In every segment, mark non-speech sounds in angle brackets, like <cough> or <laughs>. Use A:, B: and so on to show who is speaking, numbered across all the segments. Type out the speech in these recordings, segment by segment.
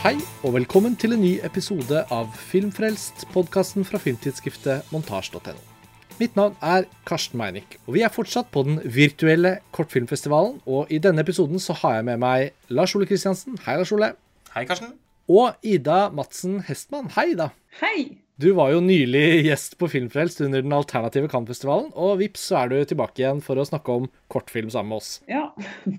A: Hei, og velkommen til en ny episode av Filmfrelst, podkasten fra filmtidsskriftet montasj.no. Mitt navn er Karsten Meinick, og vi er fortsatt på den virtuelle kortfilmfestivalen. Og i denne episoden så har jeg med meg Lars Ole Kristiansen. Hei, Lars Ole.
B: Hei, Karsten.
A: Og Ida Madsen Hestmann. Hei, Ida.
C: Hei!
A: Du var jo nylig gjest på Filmfrelst under den alternative Cannes-festivalen, og vips, så er du tilbake igjen for å snakke om kortfilm sammen med oss.
C: Ja. <laughs>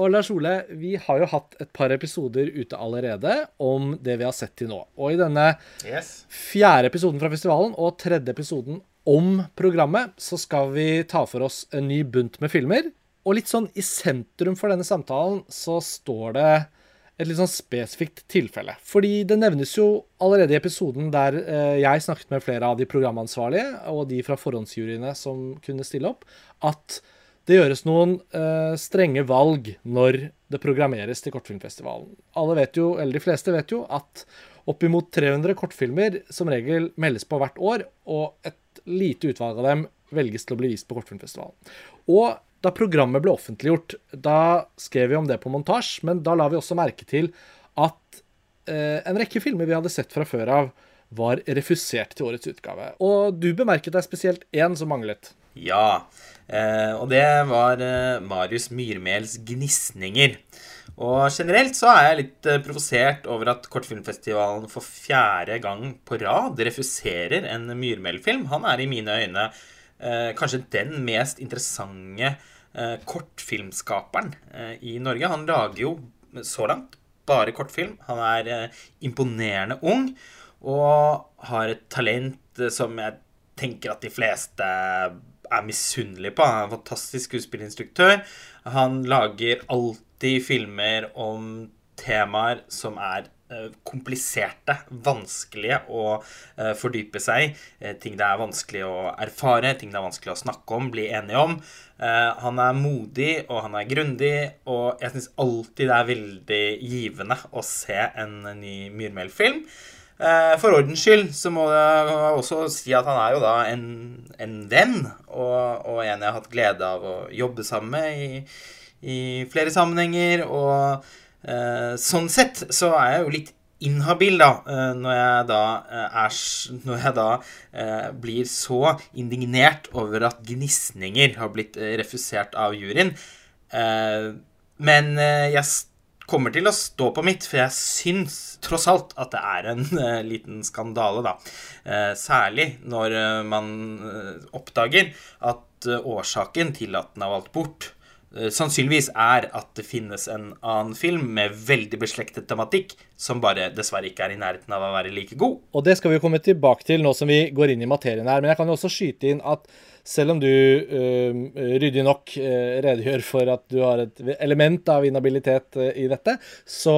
A: Og Lars Ole, vi har jo hatt et par episoder ute allerede om det vi har sett til nå. Og i denne
B: Yes.
A: fjerde episoden fra festivalen og tredje episoden om programmet, så skal vi ta for oss en ny bunt med filmer. Og litt sånn i sentrum for denne samtalen så står det et litt sånn spesifikt tilfelle. Fordi det nevnes jo allerede i episoden der eh, jeg snakket med flere av de programansvarlige og de fra forhåndsjuryene som kunne stille opp, at det gjøres noen eh, strenge valg når det programmeres til Kortfilmfestivalen. Alle vet jo, eller De fleste vet jo at oppimot 300 kortfilmer som regel meldes på hvert år, og et lite utvalg av dem velges til å bli vist på Kortfilmfestivalen. Og da programmet ble offentliggjort, da skrev vi om det på montasje, men da la vi også merke til at eh, en rekke filmer vi hadde sett fra før av, var refusert til årets utgave. Og du bemerket deg spesielt én som manglet.
B: Ja, eh, og det var eh, Marius Myrmels gnisninger. Og generelt så er jeg litt eh, provosert over at Kortfilmfestivalen for fjerde gang på rad refuserer en Myrmel-film. Han er i mine øyne kanskje den mest interessante eh, kortfilmskaperen eh, i Norge. Han lager jo så langt bare kortfilm. Han er eh, imponerende ung og har et talent eh, som jeg tenker at de fleste er misunnelige på. Han er en fantastisk skuespillinstruktør. Han lager alltid filmer om temaer som er eh, kompliserte, vanskelige å eh, fordype seg i. Eh, ting det er vanskelig å erfare, ting det er vanskelig å snakke om, bli enige om. Eh, han er modig, og han er grundig, og jeg syns alltid det er veldig givende å se en ny Myrmel-film. Eh, For ordens skyld så må jeg også si at han er jo da en, en venn, og, og en jeg har hatt glede av å jobbe sammen med i, i flere sammenhenger. Og eh, sånn sett så er jeg jo litt inhabil, da, eh, når jeg da, eh, er, når jeg da eh, blir så indignert over at gnisninger har blitt eh, refusert av juryen. Eh, Men eh, jeg kommer til å stå på mitt, for jeg syns tross alt at det er en eh, liten skandale, da. Eh, særlig når eh, man eh, oppdager at eh, årsaken til at den er valgt bort, eh, sannsynligvis er at det finnes en annen film med veldig beslektet tematikk, som bare dessverre ikke er i nærheten av å være like god.
A: Og det skal vi komme tilbake til nå som vi går inn i materien her. Men jeg kan jo også skyte inn at selv om du ryddig nok øh, redegjør for at du har et element av inhabilitet øh, i dette, så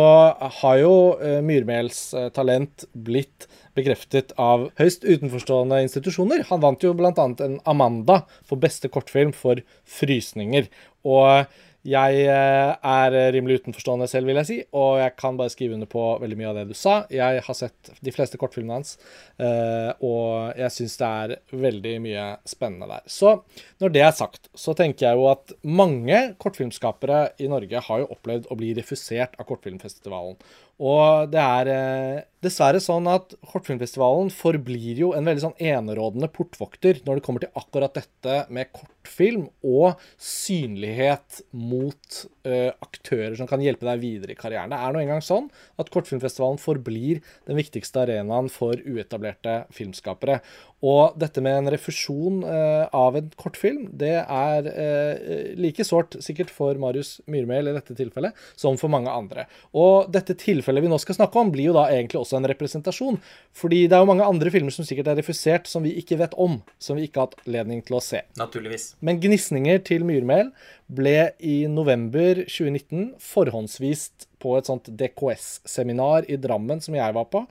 A: har jo øh, Myrmels talent blitt bekreftet av høyst utenforstående institusjoner. Han vant jo bl.a. en Amanda for beste kortfilm for 'Frysninger'. Og jeg eh, er rimelig utenforstående selv, vil jeg si, og jeg kan bare skrive under på veldig mye av det du sa. Jeg har sett de fleste kortfilmene hans, eh, og jeg syns det er veldig mye spennende der. Så når det er sagt, så tenker jeg jo at mange kortfilmskapere i Norge har jo opplevd å bli refusert av Kortfilmfestivalen. Og det er eh, dessverre sånn at Kortfilmfestivalen forblir jo en veldig sånn enerådende portvokter når det kommer til akkurat dette med kortfilm og synlighet mot eh, aktører som kan hjelpe deg videre i karrieren. Det er nå engang sånn at Kortfilmfestivalen forblir den viktigste arenaen for uetablerte filmskapere. Og dette med en refusjon eh, av en kortfilm, det er eh, like sårt sikkert for Marius Myrmel i dette tilfellet, som for mange andre. Og dette tilfellet vi nå skal snakke om, blir jo da egentlig også en representasjon. Fordi det er jo mange andre filmer som sikkert er refusert, som vi ikke vet om. Som vi ikke har hatt anledning til å se.
B: Naturligvis.
A: Men gnisninger til Myrmel ble i november 2019 forhåndsvist på et sånt DKS-seminar i Drammen som jeg var på.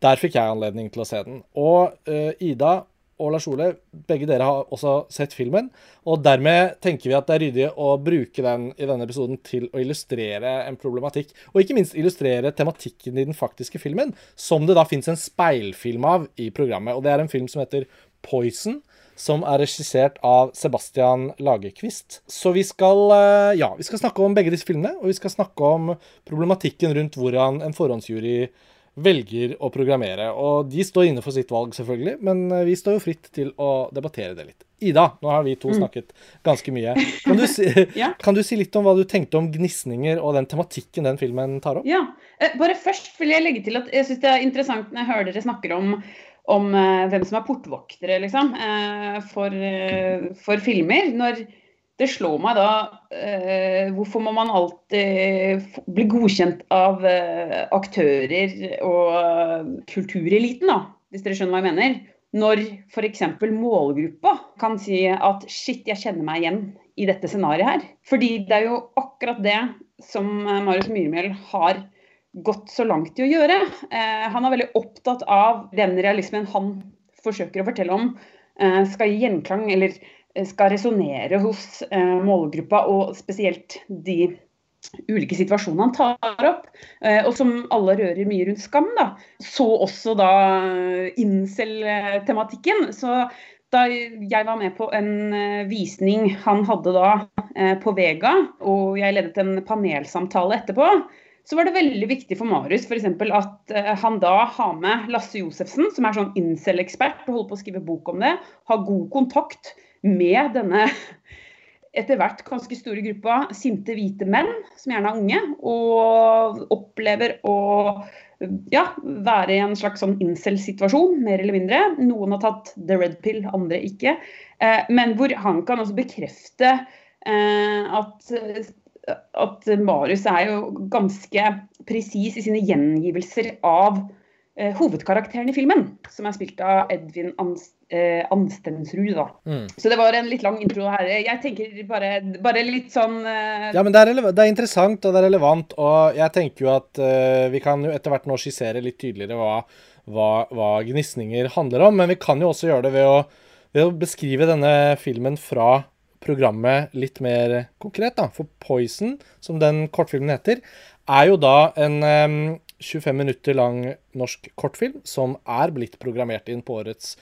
A: Der fikk jeg anledning til å se den. Og uh, Ida og Lars Ole, begge dere har også sett filmen. Og dermed tenker vi at det er ryddig å bruke den i denne episoden til å illustrere en problematikk. Og ikke minst illustrere tematikken i den faktiske filmen, som det da fins en speilfilm av i programmet. Og det er en film som heter Poison, som er regissert av Sebastian Lagerquist. Så vi skal, eh, ja, vi skal snakke om begge disse filmene, og vi skal snakke om problematikken rundt hvordan en forhåndsjury velger å programmere. Og de står inne for sitt valg, selvfølgelig, men eh, vi står jo fritt til å debattere det litt. Ida, nå har vi to mm. snakket ganske mye. <laughs> Kan du, si, <laughs> ja. kan du, si, litt om hva du tenkte om gnisninger og den tematikken den filmen tar opp?
C: Ja, eh, Bare først vil jeg legge til at jeg syns det er interessant når jeg hører dere snakker om, om uh, hvem som er portvoktere, liksom, for, for, filmer. Når det slår meg da Hvorfor må man alltid bli godkjent av aktører og kultureliten, da? Hvis dere skjønner hva jeg mener? når f.eks. målgruppa kan si at shit, jeg kjenner meg igjen i dette scenarioet her. Fordi det er jo akkurat det som eh, Marius Myrmel har gått så langt i å gjøre. Eh, han er veldig opptatt av den realismen han forsøker å fortelle om eh, skal gi gjenklang, eller eh, skal resonnere hos eh, målgruppa, og spesielt de ulike situasjonene han tar opp, eh, og som alle rører mye rundt skam. da, Så også da incel-tematikken. Så da jeg var med på en eh, visning han hadde da eh, på Vega, og jeg ledet en panelsamtale etterpå, så var det veldig viktig for Marius for eksempel, at han da har med Lasse Josefsen, som er sånn incel-ekspert og holder på å skrive bok om det, har god kontakt med denne etter hvert ganske store gruppa sinte hvite menn, som gjerne er unge, og opplever å ja, være i en slags sånn incel-situasjon, mer eller mindre. Noen har tatt the red pill, andre ikke. Eh, men hvor han kan også bekrefte eh, at, at Marius er jo ganske presis i sine gjengivelser av eh, hovedkarakteren i filmen, som er spilt av Edvin Anst eh, Anstensrud, da. Mm. Så det var en litt lang intro her. Jeg tenker bare, bare litt sånn eh...
A: Ja, men det er, det er, interessant og det er relevant, og jeg tenker jo at eh, vi kan jo etter hvert nå skissere litt tydeligere hva, hva, hva, gnisninger handler om, men vi kan jo også gjøre det ved å, ved å beskrive denne filmen fra programmet litt mer konkret, da. For Poison, som den kortfilmen heter, er jo da en um, 25 minutter lang norsk kortfilm som er blitt programmert inn på årets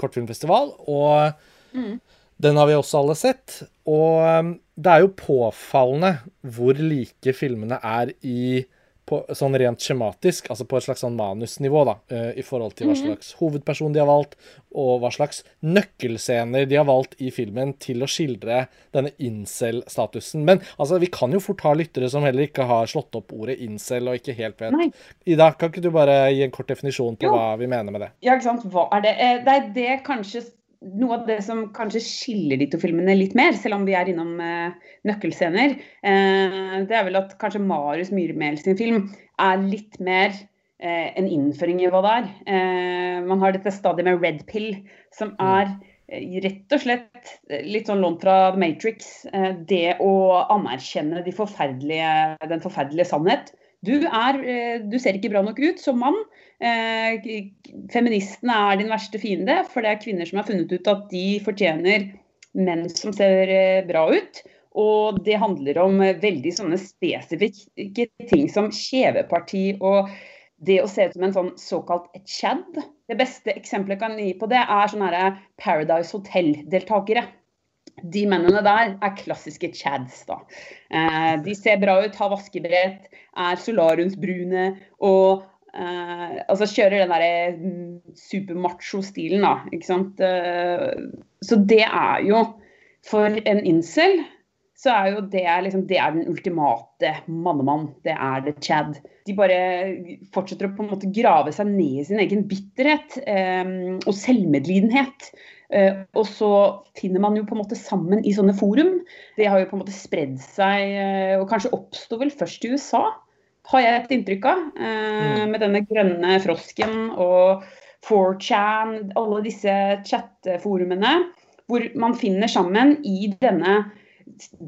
A: kortfilmfestival. Og mm. den har vi også alle sett. Og um, det er jo påfallende hvor like filmene er i på, sånn rent skjematisk, altså på et slags sånn manusnivå, da, uh, i forhold til hva mhm. slags hovedperson de har valgt, og hva slags nøkkelscener de har valgt i filmen til å skildre denne incel-statusen. Men altså, vi kan jo fort ha lyttere som heller ikke har slått opp ordet incel og ikke helt vet Nei. Ida, kan ikke du bare gi en kort definisjon på jo. hva vi mener med det?
C: Ja, ikke sant. Hva er det? Eh, det er det kanskje noe av det som kanskje skiller de to filmene litt mer, selv om vi er innom eh, nøkkelscener, eh, det er vel at kanskje Marius Myrmel sin film er litt mer eh, en innføring i hva det er. Eh, man har dette stadiet med red pill, som mm. er eh, rett og slett litt sånn lånt fra The Matrix. Eh, det å anerkjenne de forferdelige, den forferdelige sannhet. Du, er, du ser ikke bra nok ut som mann. Eh, feministene er din verste fiende, for det er kvinner som har funnet ut at de fortjener menn som ser eh, bra ut. Og det handler om eh, veldig sånne spesifikke ting som kjeveparti og det å se ut som en sånn såkalt chad. Det beste eksempelet jeg kan gi på det, er sånne Paradise Hotel-deltakere. De mennene der er klassiske chads, da. de ser bra ut, har vaskebrett, er solariumsbrune og Uh, altså kjører den derre mm, supermacho-stilen, da. Ikke sant. Uh, så det er jo For en incel så er jo det, liksom, det er den ultimate mannemann. Det er det Chad. De bare fortsetter å på en måte grave seg ned i sin egen bitterhet um, og selvmedlidenhet. Uh, og så finner man jo på en måte sammen i sånne forum. Det har jo på en måte spredd seg, og kanskje oppsto vel først i USA har jeg et inntrykk av. Eh, mm. Med denne grønne frosken og 4chan, alle disse chatteforumene. Hvor man finner sammen i denne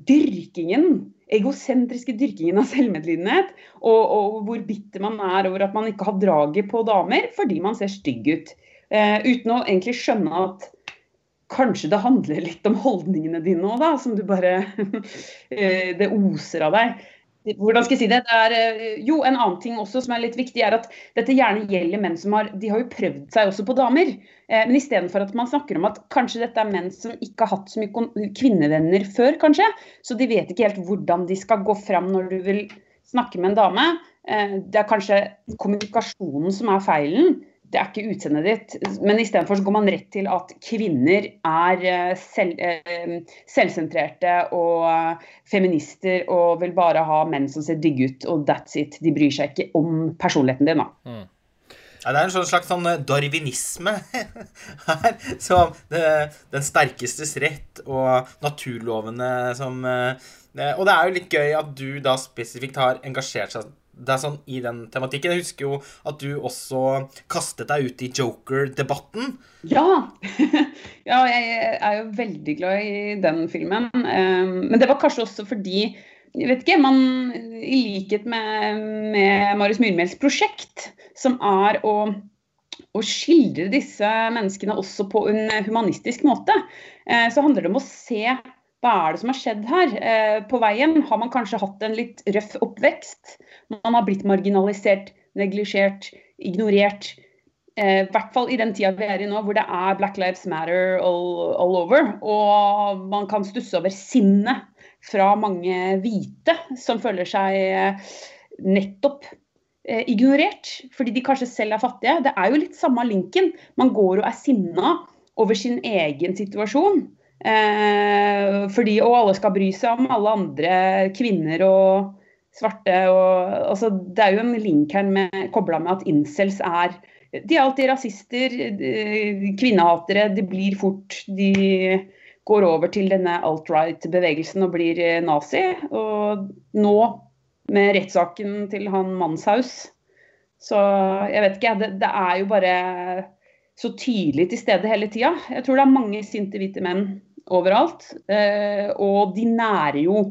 C: dyrkingen, egosentriske dyrkingen av selvmedlidenhet. Og, og, hvor bitter man er over at man ikke har draget på damer fordi man ser stygg ut. Eh, uten å egentlig skjønne at kanskje det handler litt om holdningene dine òg, da. Som du bare <laughs> eh, Det oser av deg hvordan skal jeg si det? det er, eh, jo, en annen ting også som er litt viktig, er at dette gjerne gjelder menn som har De har jo prøvd seg også på damer. Eh, men istedenfor at man snakker om at kanskje dette er menn som ikke har hatt så mye kvinnevenner før, kanskje. Så de vet ikke helt hvordan de skal gå fram når du vil snakke med en dame. Eh, det er kanskje kommunikasjonen som er feilen det er ikke utseendet ditt. Men istedenfor går man rett til at kvinner er eh, selv, eh, selvsentrerte og eh, feminister og vil bare ha menn som ser digge ut, og that's it. De bryr seg ikke om personligheten din, da. Mm.
B: Ja, det er en sånn slags sånn darwinisme <laughs> her. Som den sterkestes rett og naturlovene som Og det er jo litt gøy at du da spesifikt har engasjert seg det er sånn i den tematikken. Jeg husker jo at du også kastet deg ut i Joker-debatten.
C: Ja. <laughs> ja, jeg er jo veldig glad i den filmen. Ehm, men det var kanskje også fordi jeg vet ikke, man, I likhet med, med Marius Myrmels prosjekt, som er å, å skildre disse menneskene også på en humanistisk måte, eh, så handler det om å se hva er det som har skjedd her? Eh, på veien har man kanskje hatt en litt røff oppvekst. Man har blitt marginalisert, neglisjert, ignorert. Eh, I hvert fall i den tida vi er i nå, hvor det er Black Lives Matter all, all over. Og man kan stusse over sinnet fra mange hvite som føler seg eh, nettopp eh, ignorert, fordi de kanskje selv er fattige. Det er jo litt samme linken. Man går og er sinna over sin egen situasjon. Eh, fordi, og alle skal bry seg om alle andre kvinner og svarte. Og, altså, det er jo en link her med, kobla med at incels er De er alltid rasister, kvinnehatere. De blir fort De går over til denne alt-right-bevegelsen og blir eh, nazi. Og nå, med rettssaken til han Manshaus, så jeg vet ikke, det, det er jo bare så tydelig til stede hele tida. Jeg tror det er mange sinte hvite menn overalt. Eh, og de nærer jo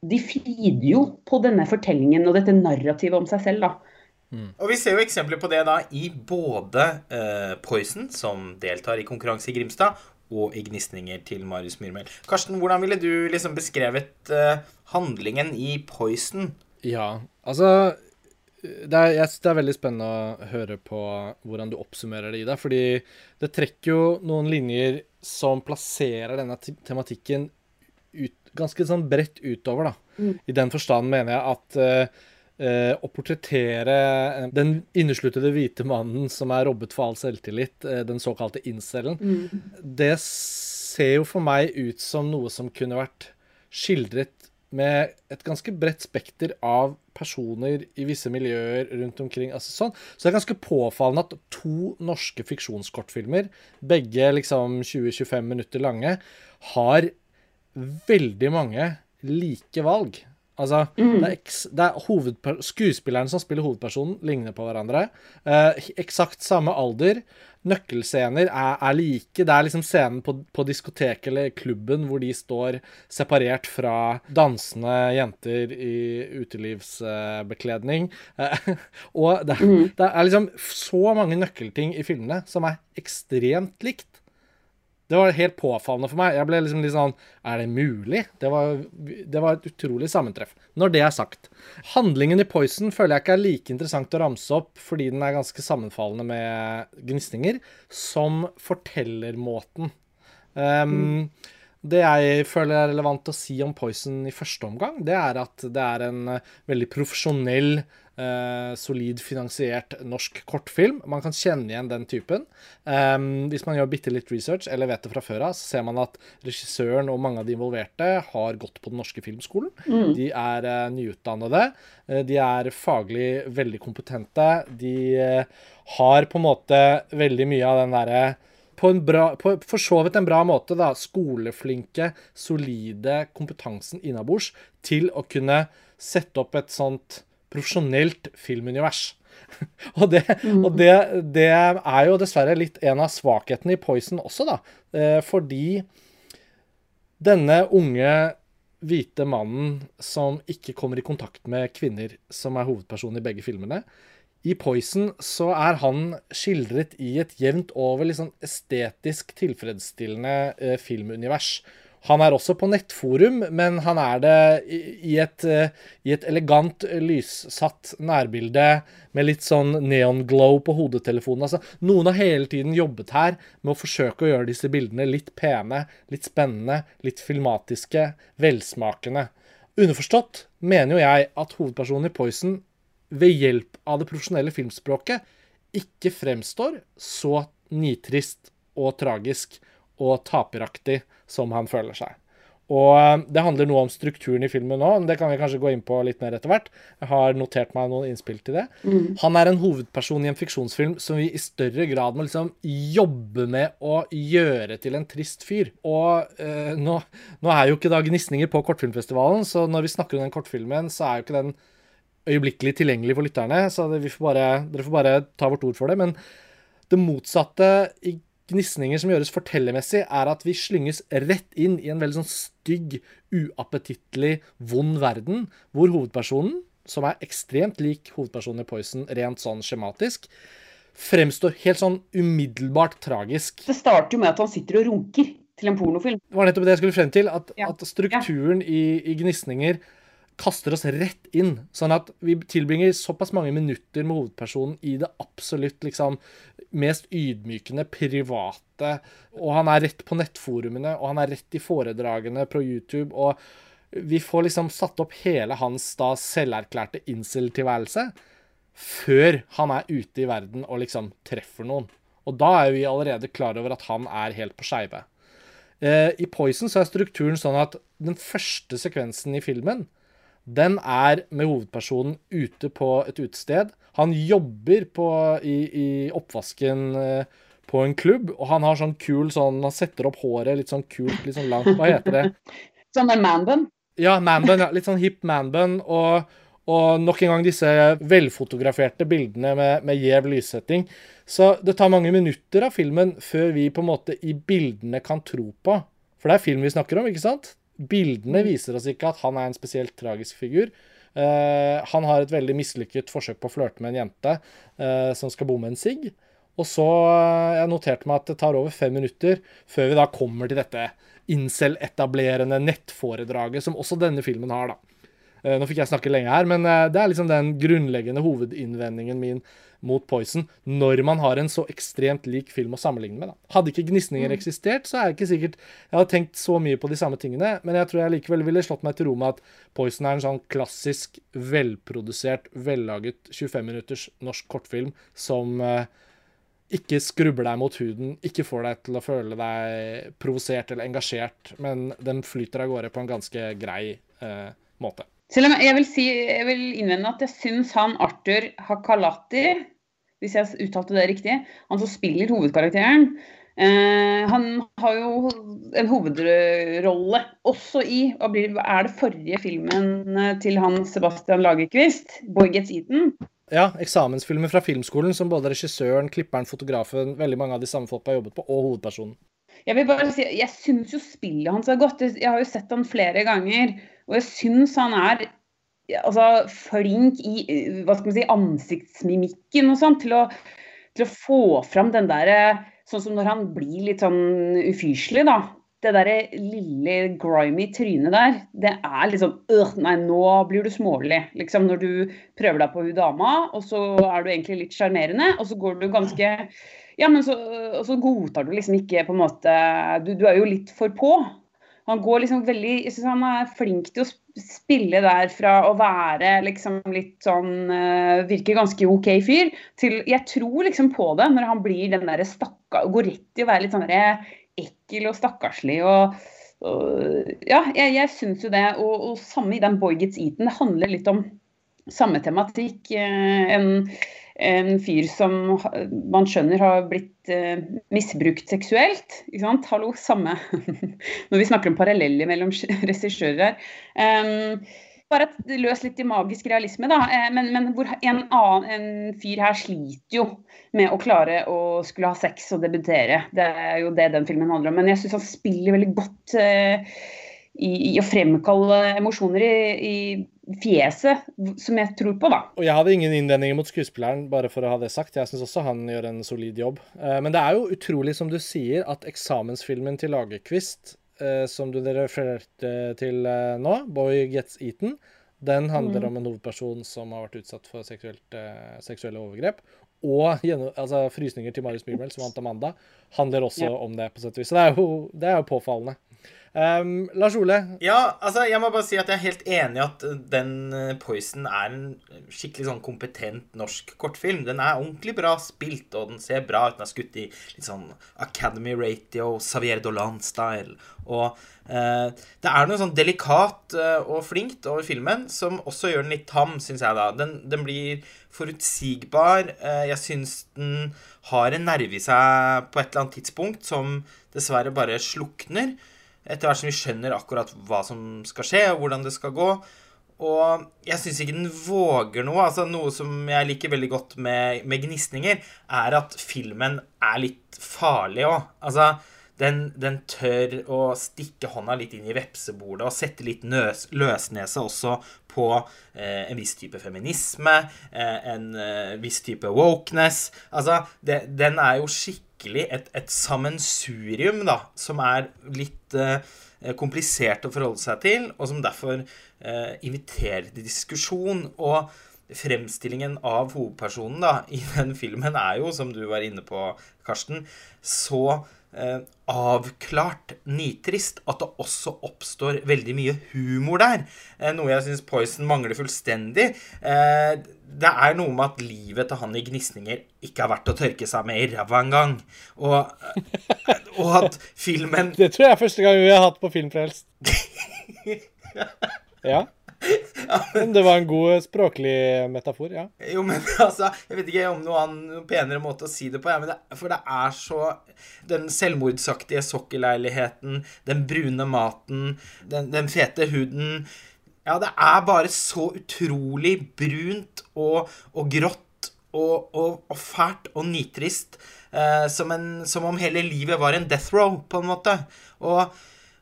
C: de feeder jo på denne fortellingen og dette narrativet om seg selv, da.
B: Mm. Og Vi ser jo eksempler på det da i både uh, Poison, som deltar i konkurranse i Grimstad, og i Gnisninger til Marius Myrmel. Karsten, hvordan ville du liksom beskrevet uh, handlingen i Poison?
A: Ja, altså det er, jeg synes det er veldig spennende å høre på hvordan du oppsummerer det, Ida. Fordi det trekker jo noen linjer som plasserer denne tematikken ut, ganske sånn bredt utover, da. Mm. I den forstand mener jeg at uh, å portrettere den innesluttede hvite mannen som er robbet for all selvtillit, den såkalte incelen, mm. det ser jo for meg ut som noe som kunne vært skildret med et ganske bredt spekter av personer i visse miljøer rundt omkring. altså sånn. Så det er ganske påfallende at to norske fiksjonskortfilmer, begge liksom 20-25 minutter lange, har veldig mange like valg. Altså, mm. det er, det er Skuespillerne som spiller hovedpersonen, ligner på hverandre. Eh, eksakt samme alder. Nøkkelscener er, er, like. Det er liksom scenen på, på diskoteket eller klubben hvor de står separert fra dansende jenter i utelivsbekledning. Eh, <laughs> og det, mm. det er liksom så mange nøkkelting i filmene som er ekstremt likt. Det var helt påfallende for meg. Jeg ble liksom litt sånn Er det mulig? Det var, det var, et utrolig sammentreff. Når det er sagt. Handlingen i Poison føler jeg ikke er like interessant å ramse opp fordi den er ganske sammenfallende med gnisninger, som fortellermåten. Um, mm. Det jeg føler er relevant å si om Poison i første omgang, det er at det er en veldig profesjonell eh, solid finansiert norsk kortfilm. Man kan kjenne igjen den typen. Um, hvis man gjør bitte litt research, eller vet det fra før av, så ser man at regissøren og mange av de involverte har gått på den norske filmskolen. Mm. De er eh, nyutdannede. Uh, de er faglig veldig kompetente. De har på en måte veldig mye av den derre på en bra, på for så vidt en bra måte, da, skoleflinke, solide kompetansen innabords til å kunne sette opp et sånt profesjonelt filmunivers. <laughs> og, det, mm. og det, det, er jo dessverre litt en av svakhetene i Poison også, da. Eh, fordi denne unge hvite mannen som ikke kommer i kontakt med kvinner, som er hovedpersonen i begge filmene I Poison så er han skildret i et jevnt over liksom estetisk tilfredsstillende eh, filmunivers. Han er også på nettforum, men han er det i et, i et elegant, lyssatt nærbilde med litt sånn neon glow på hodetelefonen. Altså, noen har hele tiden jobbet her med å forsøke å gjøre disse bildene litt pene, litt spennende, litt filmatiske, velsmakende. Underforstått mener jo jeg at hovedpersonen i Poison ved hjelp av det profesjonelle filmspråket ikke fremstår så nitrist og tragisk og taperaktig som han føler seg. Og eh, Det handler noe om strukturen i filmen men det kan vi kanskje gå inn på litt mer etter hvert. Jeg har notert meg noen innspill til det. Mm. Han er en hovedperson i en fiksjonsfilm som vi i større grad må liksom jobbe med å gjøre til en trist fyr. Og eh, nå, nå, er jo ikke da gnisninger på kortfilmfestivalen, så når vi snakker om den kortfilmen, så er jo ikke den øyeblikkelig tilgjengelig for lytterne, så det, får bare, dere får bare ta vårt ord for det. Men det motsatte i gnisninger som gjøres fortellermessig, er at vi slynges rett inn i en veldig sånn stygg, uappetittlig, vond verden, hvor hovedpersonen, som er ekstremt lik hovedpersonen i Poison rent sånn skjematisk, fremstår helt sånn umiddelbart tragisk.
C: Det starter jo med at han sitter og runker til en pornofilm.
A: Det var nettopp det jeg skulle frem til. At, ja. at strukturen ja. i, i gnisninger kaster oss rett inn. Sånn at vi tilbringer såpass mange minutter med hovedpersonen i det absolutt liksom mest ydmykende, private. Og han er rett på nettforumene, og han er rett i foredragene på YouTube. og vi får liksom satt opp hele hans da selverklærte incel-tilværelse før han er ute i verden og liksom treffer noen. Og da er vi allerede klar over at han er helt på skeive. Eh, I Poison så er strukturen sånn at den første sekvensen i filmen den er med hovedpersonen ute på et utested. Han jobber på, i, i, oppvasken eh, på en klubb, og han har sånn kul sånn Han setter opp håret litt sånn kult, litt sånn langt. Hva heter det? <laughs>
C: Sånn en manbun?
A: Ja, manbun. Ja. Litt sånn hip manbun. Og, og nok en gang disse velfotograferte bildene med, med gjev lyssetting. Så det tar mange minutter av filmen før vi på en måte i bildene kan tro på. For det er film vi snakker om, ikke sant? Bildene mm. viser oss ikke at han er en spesielt tragisk figur. Uh, han har et veldig mislykket forsøk på å flørte med en jente uh, som skal bomme en sigg. Og så uh, Jeg noterte meg at det tar over fem minutter før vi da kommer til dette incel-etablerende nettforedraget som også denne filmen har, da. Nå fikk jeg snakke lenge her, men det er liksom den grunnleggende hovedinnvendingen min mot Poison når man har en så ekstremt lik film å sammenligne med. Da. Hadde ikke Gnisninger mm. eksistert, så er det ikke sikkert jeg hadde tenkt så mye på de samme tingene, men jeg tror jeg likevel ville slått meg til ro med at Poison er en sånn klassisk, velprodusert, vellaget 25 minutters norsk kortfilm som eh, ikke skrubber deg mot huden, ikke får deg til å føle deg provosert eller engasjert, men den flyter av gårde på en ganske grei eh, måte.
C: Selv om jeg vil, si, jeg vil innvende at jeg syns han Arthur Hakalati, hvis jeg uttalte det riktig, han som spiller hovedkarakteren, eh, han har jo en hovedrolle også i hva er det forrige filmen eh, til han Sebastian Lagerquist, 'Boy Gets Eaten'?
A: Ja, eksamensfilmer fra filmskolen som både regissøren, klipperen, fotografen, veldig mange av de samme folka har jobbet på, og hovedpersonen.
C: Jeg vil bare si, jeg syns jo spillet hans er godt. Jeg har jo sett han flere ganger. Og jeg syns han er altså, flink i hva skal man si, ansiktsmimikken og sånn, til, til, å få fram den derre Sånn som når han blir litt sånn ufyselig, da. Det derre lille grimy trynet der, det er liksom øh, Nei, nå blir du smålig. Liksom når du prøver deg på hun dama, og så er du egentlig litt sjarmerende, og så går du ganske Ja, men så, og så godtar du liksom ikke på en måte du, du er jo litt for på. Han går liksom veldig Jeg syns han er flink til å spille der fra å være liksom litt sånn uh, Virker ganske OK fyr, til Jeg tror liksom på det når han blir den derre stakka Går rett i å være litt sånn ekkel og stakkarslig og, Ja, jeg, jeg syns jo det. Og, og samme i den Boy Gets Eaten. Det handler litt om samme tematikk. Uh, en en fyr som man skjønner har blitt eh, misbrukt seksuelt. Ikke sant? Hallo, samme <laughs> Når vi snakker om paralleller mellom regissører her. Um, bare et løs litt i magisk realisme, da. Eh, men, men en, annen, en fyr her sliter jo med å klare å skulle ha sex og debutere. Det er jo det den filmen handler om. Men jeg syns han spiller veldig godt eh, i, i, å fremkalle emosjoner i, i, fjeset, som jeg tror på, da.
A: Og Jeg hadde ingen innvendinger mot skuespilleren, bare for å ha det sagt. Jeg syns også han gjør en solid jobb. Eh, men det er jo utrolig, som du sier, at eksamensfilmen til Lagerkvist eh, som du refererte til eh, nå, 'Boy Gets Eaten', den handler om en hovedperson som har vært utsatt for seksuelle overgrep. Og altså, 'Frysninger til Marius Myrmel', som vant Amanda, handler også
C: Ja.
A: om det, på sett og vis. Så det er jo, det er jo påfallende. Um, Lars Ole,
B: Ja, altså, jeg må bare si at jeg er helt enig i at den uh, Poison er en skikkelig sånn kompetent norsk kortfilm. Den er ordentlig bra spilt, og den ser bra ut. Den er skutt i litt sånn Academy Ratio, Xavier Dolan-style. Og eh, det er noe sånn delikat eh, og flinkt over filmen som også gjør den litt tam, syns jeg, da. Den, den blir forutsigbar. Eh, jeg syns den har en nerve i seg på et eller annet tidspunkt som dessverre bare slukner etter hvert som vi skjønner akkurat hva som skal skje, og hvordan det skal gå. Og jeg syns ikke den våger noe. altså Noe som jeg liker veldig godt med, med gnisninger, er at filmen er litt farlig òg. Altså, den, den tør å stikke hånda litt inn i vepsebordet og sette litt nøs, løsnese også på eh, en viss type feminisme, eh, en eh, viss type wokeness. Altså, det, den er jo skikkelig et, et sammensurium, da, som er litt eh, komplisert å forholde seg til, og som derfor eh, inviterer til diskusjon. Og fremstillingen av hovedpersonen da, i den filmen er jo, som du var inne på, Karsten, så eh, avklart nitrist at det også oppstår veldig mye humor der. Eh, noe jeg syns Poison mangler fullstendig. Eh, det er noe med at livet til han i gnisninger ikke er verdt å tørke seg med i ræva engang. Og, eh, og at filmen
A: det tror jeg er første gang vi har hatt på Filmfrelst. <laughs> Ja. <laughs> Men det var en god språklig metafor, ja.
B: Jo, men <laughs> altså Jeg vet ikke om noe annen penere måte å si det på. Ja, men det, for det er så Den selvmordsaktige sokkelleiligheten, den brune maten, den, den fete huden Ja, det er bare så utrolig brunt og, og grått og, og, og fælt og nitrist. Eh, som, en, som om hele livet var en death row, på en måte. Og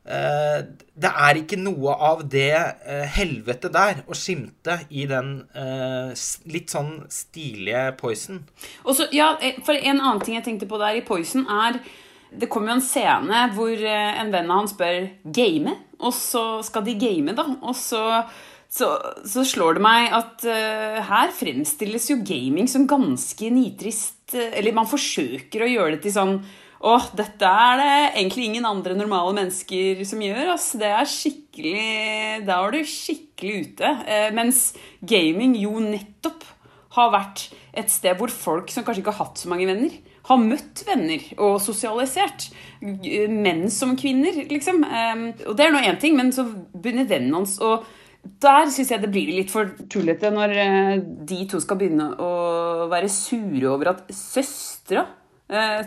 B: det er ikke noe av det eh, helvete der å skimte i den eh, litt sånn stilige Poison.
C: Og så, ja, eh, for En annen ting jeg tenkte på der i Poison, er Det kommer jo en scene hvor eh, en venn av han spør game, og så skal de game, da. Og så, så, så slår det meg at uh, her fremstilles jo gaming som ganske nitrist. eh, Eller man forsøker å gjøre det til sånn Åh, dette er det egentlig ingen andre normale mennesker som gjør. Altså, Det er skikkelig Da er du skikkelig ute. Eh, mens gaming jo nettopp har vært et sted hvor folk som kanskje ikke har hatt så mange venner, har møtt venner og sosialisert. Menn som kvinner, liksom. Eh, og det er nå én ting, men så begynner vennen hans å der syns jeg det blir litt for tullete når eh, de to skal begynne å være sure over at søstera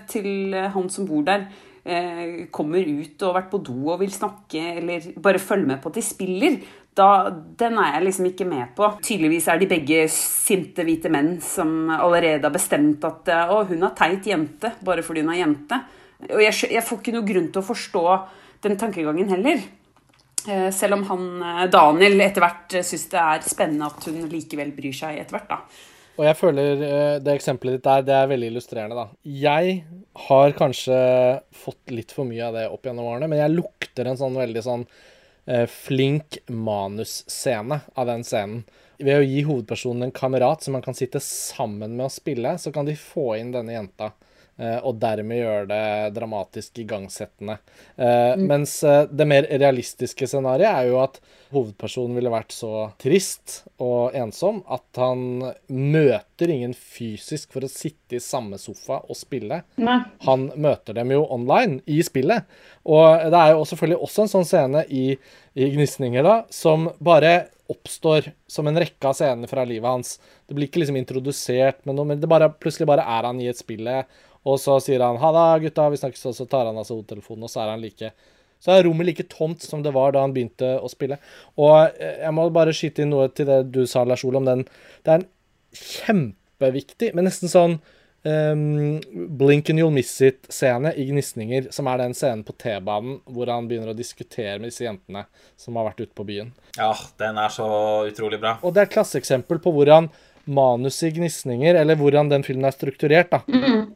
C: til han som bor der, eh, kommer ut og har vært på do og vil snakke, eller bare følge med på at de spiller. Da, den er jeg liksom ikke med på. Tydeligvis er de begge sinte hvite menn som allerede har bestemt at eh, å, hun er teit jente bare fordi hun er jente. Og jeg, jeg får ikke noe grunn til å forstå den tankegangen heller. Eh, Selv om han eh, Daniel etter hvert eh, syns det er spennende at hun likevel bryr seg etter hvert, da.
A: Og jeg føler eh, det eksempelet ditt der, det er veldig illustrerende, da. Jeg har kanskje fått litt for mye av det opp gjennom årene, men jeg lukter en sånn veldig sånn eh, flink manusscene av den scenen. Ved å gi hovedpersonen en kamerat som man kan sitte sammen med og spille, så kan de få inn denne jenta. Eh, Og dermed gjøre det dramatisk igangsettende. Mm. Mens eh, det mer realistiske scenarioet er jo at hovedpersonen ville vært så trist og ensom at han møter ingen fysisk for å sitte i samme sofa og spille.
C: Nei.
A: Han møter dem jo online i spillet. Og det er jo selvfølgelig også en sånn scene i, i Gnisninger da, som bare oppstår som en rekke av scener fra livet hans. Det blir ikke liksom introdusert med noe, men det bare, plutselig bare er han i et spillet, og så sier han 'ha det, gutta, vi snakkes', og så tar han altså hodetelefonen, og så er han like så er rommet like tomt som det var da han begynte å spille. Og eh, jeg må bare skyte inn noe til det du sa, Lars Ole, om den. Det er en kjempeviktig, men nesten sånn um, Blink and you'll miss it-scene i Gnisninger, som er den scenen på T-banen hvor han begynner å diskutere med disse jentene som har vært ute på byen.
B: Ja, den er så utrolig bra.
A: Og det er et klasseeksempel på hvordan manus i Gnisninger, eller hvordan den filmen er strukturert, da,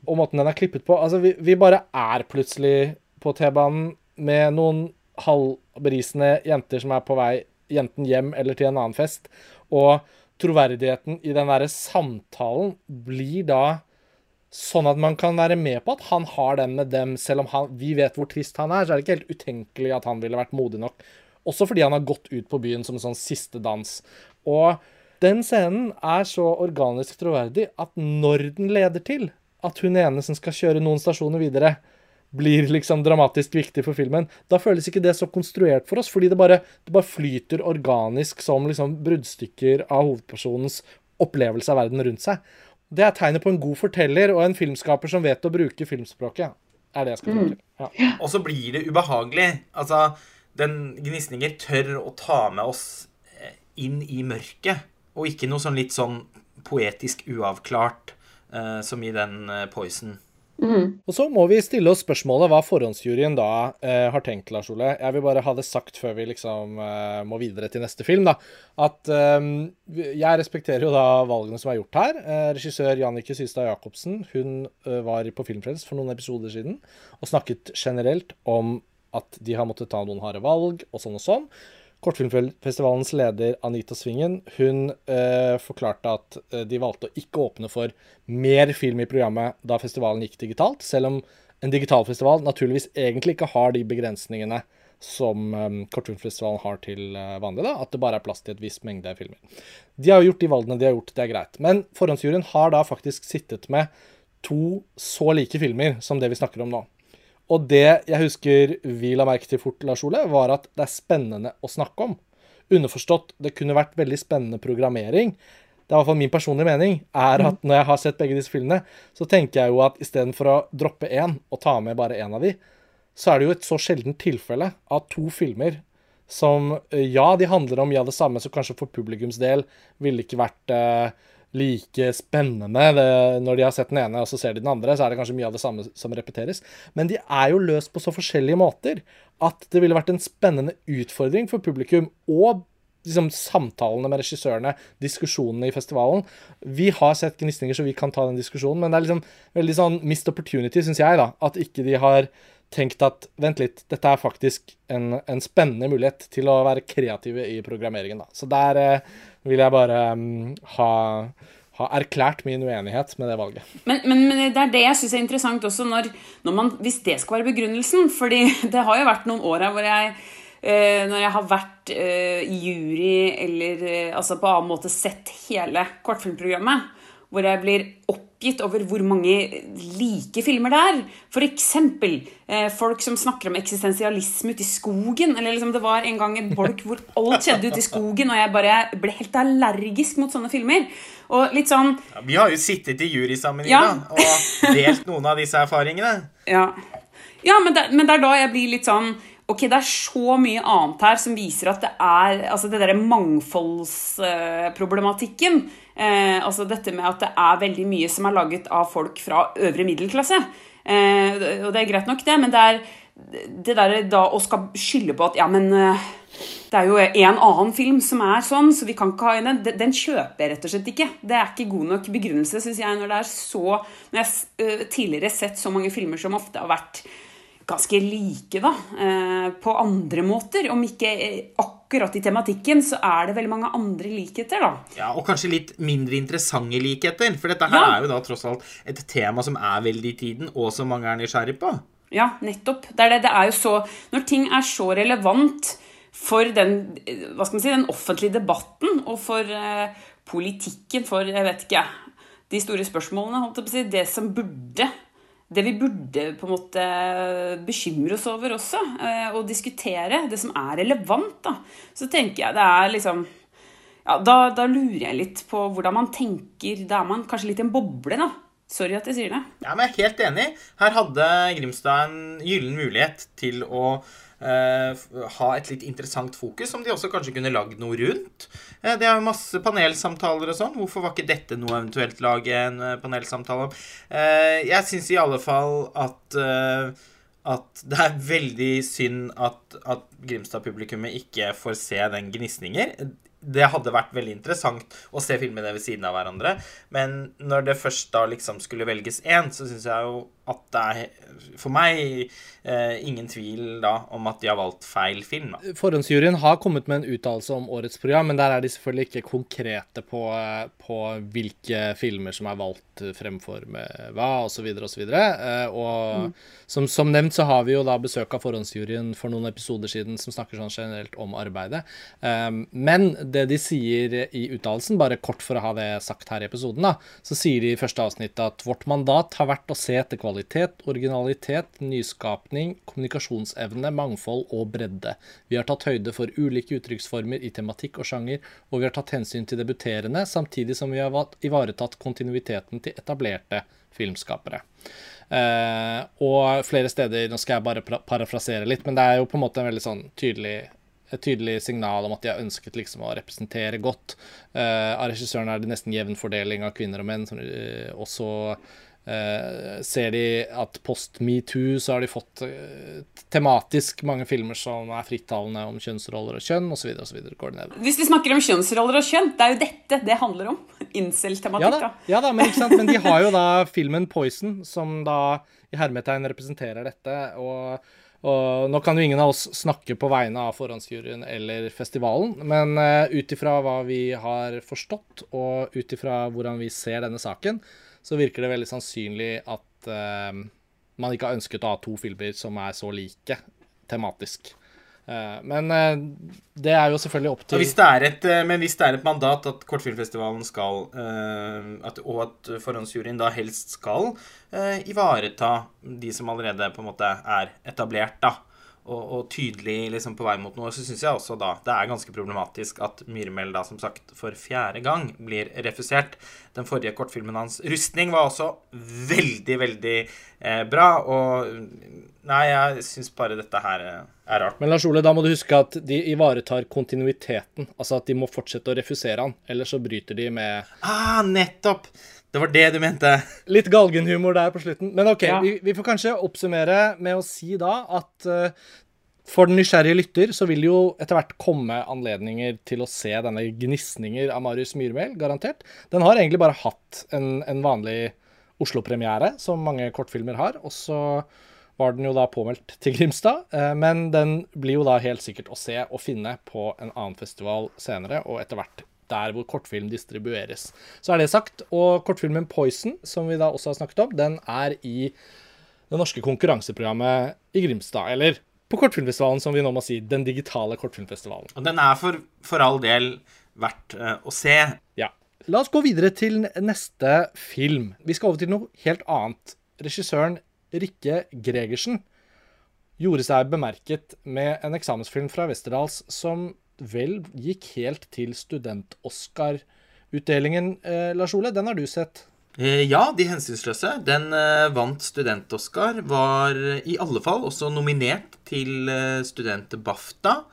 A: og måten den er klippet på Altså, vi, vi bare er plutselig på T-banen med noen halvberisende jenter som er på vei jenten hjem eller til en annen fest. Og troverdigheten i den derre samtalen blir da sånn at man kan være med på at han har den med dem, selv om han, vi vet hvor trist han er. Så er det ikke helt utenkelig at han ville vært modig nok. Også fordi han har gått ut på byen som en sånn siste dans. Og den scenen er så organisk troverdig at når den leder til at hun ene som skal kjøre noen stasjoner videre, blir liksom dramatisk viktig for filmen, da føles ikke det så konstruert for oss, fordi det bare, det bare flyter organisk som liksom bruddstykker av hovedpersonens opplevelse av verden rundt seg. Det er tegnet på en god forteller og en filmskaper som vet å bruke filmspråket. er det jeg skal mm.
B: ja. Og så blir det ubehagelig. Altså, den gnisninger tør å ta med oss eh, inn i mørket, og ikke noe sånn litt sånn poetisk uavklart eh, som i den eh, Poison.
A: Mm. Og så må vi stille oss spørsmålet hva forhåndsjuryen da eh, har tenkt, Lars Ole. Jeg vil bare ha det sagt før vi liksom eh, må videre til neste film, da. At eh, jeg respekterer jo da valgene som er gjort her. Eh, regissør Jannicke Systad Jacobsen hun eh, var på Filmfrelst for noen episoder siden og snakket generelt om at de har måttet ta noen harde valg og sånn og sånn. Kortfilmfestivalens leder Anita Svingen hun eh, forklarte at eh, de valgte å ikke åpne for mer film i programmet da festivalen gikk digitalt, selv om en digital festival naturligvis egentlig ikke har de begrensningene som eh, Kortfilmfestivalen har til eh, vanlig, da, at det bare er plass til et visst mengde filmer. De har gjort de valgene de har gjort, det er greit. Men forhåndsjuryen har da faktisk sittet med to så like filmer som det vi snakker om nå. Og det jeg husker vi la merke til fort, Lars Ole, var at det er spennende å snakke om. Underforstått, det kunne vært veldig spennende programmering. Det er i hvert fall min personlige mening, er at når jeg har sett begge disse filmene, så tenker jeg jo at istedenfor å droppe én og ta med bare én av de, så er det jo et så sjeldent tilfelle av to filmer som Ja, de handler om ja, det samme, så kanskje for publikums del ville ikke vært eh, like spennende. Det, når de har sett den ene og så ser de den andre, så er det kanskje mye av det samme som repeteres. Men de er jo løst på så forskjellige måter at det ville vært en spennende utfordring for publikum. Og liksom, samtalene med regissørene, diskusjonene i festivalen. Vi har sett gnisninger, så vi kan ta den diskusjonen, men det er liksom veldig sånn missed opportunity, syns jeg, da. At ikke de har tenkt at vent litt, dette er faktisk en, en spennende mulighet til å være kreative i programmeringen. Da. Så der eh, vil jeg bare um, ha, ha, erklært min uenighet med det valget.
C: Men, men, men det er det jeg syns er interessant også, når, når man, hvis det skal være begrunnelsen. fordi <laughs> det har jo vært noen år her hvor jeg eh, når jeg har vært eh, jury eller eh, altså på annen måte sett hele kortfilmprogrammet, hvor jeg blir oppgitt over hvor mange like filmer det er. F.eks. Eh, folk som snakker om eksistensialisme ute i skogen. Eller liksom, Det var en gang en bolk hvor alt skjedde ute i skogen, og jeg bare ble helt allergisk mot sånne filmer. Og litt sånn
B: ja, Vi har jo sittet i jury sammen ja. Ida, og delt noen av disse erfaringene. <laughs>
C: Ja, ja men, det, men det er da jeg blir litt sånn Ok, det er så mye annet her som viser at det er altså det derre mangfoldsproblematikken. Eh, altså dette med at det er veldig mye som er laget av folk fra øvre middelklasse. Eh, og det er greit nok, det, men det er det der da å skal skylde på at ja, men eh, det er jo en annen film som er sånn, så vi kan ikke ha en den. Den kjøper jeg rett og slett ikke. Det er ikke god nok begrunnelse, syns jeg, når det er så Når jeg tidligere tidligere sett så mange filmer som ofte har vært ganske like, da. Eh, på andre måter. Om ikke akkurat i tematikken, så er det veldig mange andre likheter, da.
B: Ja, Og kanskje litt mindre interessante likheter. For dette her ja. er jo da tross alt et tema som er veldig i tiden, og som mange er nysgjerrig på.
C: Ja, nettopp. Det er, det. det er jo så Når ting er så relevant for den, hva skal man si, den offentlige debatten og for eh, politikken, for jeg vet ikke, de store spørsmålene, holdt jeg på å si, det som burde det vi burde på en måte bekymre oss over også, eh, og diskutere, det som er relevant, da, så tenker jeg det er liksom ja, da, da, lurer jeg litt på hvordan man tenker. Da er man kanskje litt i en boble, da. Sorry at jeg sier det.
B: Ja, men jeg er helt enig. Her hadde Grimstad en gyllen mulighet til å ha et litt interessant fokus, som de også kanskje kunne lagd noe rundt. Uh, det er jo masse panelsamtaler og sånn. Hvorfor var ikke dette noe eventuelt lage en uh, panelsamtale om? jeg syns i alle fall at at det er veldig synd at, at Grimstad-publikummet ikke får se den gnisninger. det hadde vært veldig interessant å se filmene ved siden av hverandre. Men når det først da liksom skulle velges én, så syns jeg jo at det er for meg eh, ingen tvil da om at de har valgt feil film. Da.
A: Forhåndsjuryen har kommet med en uttalelse om årets program, men der er de selvfølgelig ikke konkrete på, på hvilke filmer som er valgt fremfor med hva, osv. osv. Eh, og mm. som, som, nevnt så har vi jo da besøk av forhåndsjuryen for noen episoder siden som snakker sånn generelt om arbeidet. Um, men det de sier i uttalelsen, bare kort for å ha det sagt her i episoden, da, så sier de i første avsnitt at vårt mandat har vært å se etter kvalitet kvalitet, originalitet, nyskapning, kommunikasjonsevne, mangfold og bredde. Vi har tatt høyde for ulike uttrykksformer i tematikk og sjanger, og vi har tatt hensyn til debuterende, samtidig som vi har ivaretatt kontinuiteten til etablerte filmskapere. Uh, og flere steder Nå skal jeg bare parafrasere litt, men det er jo på en måte en veldig sånn tydelig et tydelig signal om at de har ønsket liksom å representere godt. Uh, av regissøren er det nesten jevn fordeling av kvinner og menn. Som, uh, også Uh, ser de at post metoo så har de fått uh, tematisk mange filmer som er frittalende om kjønnsroller og kjønn osv.
C: Hvis vi snakker om kjønnsroller og kjønn, det er jo dette det handler om. <laughs> Incel-tematikk.
A: Ja, ja da, men, men de har jo da filmen 'Poison', som da i hermetegn representerer dette. og og nå kan jo ingen av oss snakke på vegne av forhåndsjuryen eller festivalen, men uh, ut ifra hva vi har forstått, og ut ifra hvordan vi ser denne saken, så virker det veldig sannsynlig at uh, man ikke har ønsket å ha to filmer som er så like tematisk. Uh, men uh, det er jo selvfølgelig opp til
B: hvis et, Men hvis det er et mandat at Kortfilmfestivalen skal at, Og at forhåndsjuryen da helst skal ivareta de som allerede på en måte er etablert, da og, og, tydelig liksom på vei mot noe, så syns jeg også da det er ganske problematisk at Myrmel da som sagt for fjerde gang blir refusert. Den forrige kortfilmen hans, 'Rustning', var også veldig, veldig eh, bra. Og nei, jeg syns bare dette her eh, er rart.
A: Men Lars Ole, da må du huske at de ivaretar kontinuiteten. Altså at de må fortsette å refusere han, ellers så bryter de med
B: Ah, nettopp! Det var det du mente.
A: Litt galgenhumor der på slutten. Men OK, ja. vi, vi, får kanskje oppsummere med å si da at uh, for den nysgjerrige lytter så vil det jo etter hvert komme anledninger til å se denne gnisninger av Marius Myrmel, garantert. Den har egentlig bare hatt en, en vanlig Oslo-premiere, som mange kortfilmer har. Og så var den jo da påmeldt til Grimstad. Uh, men den blir jo da helt sikkert å se og finne på en annen festival senere, og etter hvert der hvor kortfilm distribueres. Så er det sagt. Og kortfilmen 'Poison', som vi da også har snakket om, den er i det norske konkurranseprogrammet i Grimstad. Eller på Kortfilmfestivalen, som vi nå må si. Den digitale kortfilmfestivalen.
B: Og den er for, for all del verdt uh, å se.
A: Ja. La oss gå videre til neste film. Vi skal over til noe helt annet. Regissøren Rikke Gregersen gjorde seg bemerket med en eksamensfilm fra Westerdals som vel gikk helt til student-Oscar-utdelingen. Eh, Lars Ole, den har du sett?
B: Eh, ja, De hensynsløse. Den eh, vant student-Oscar. Var i alle fall også nominert til eh, student-BAFTA.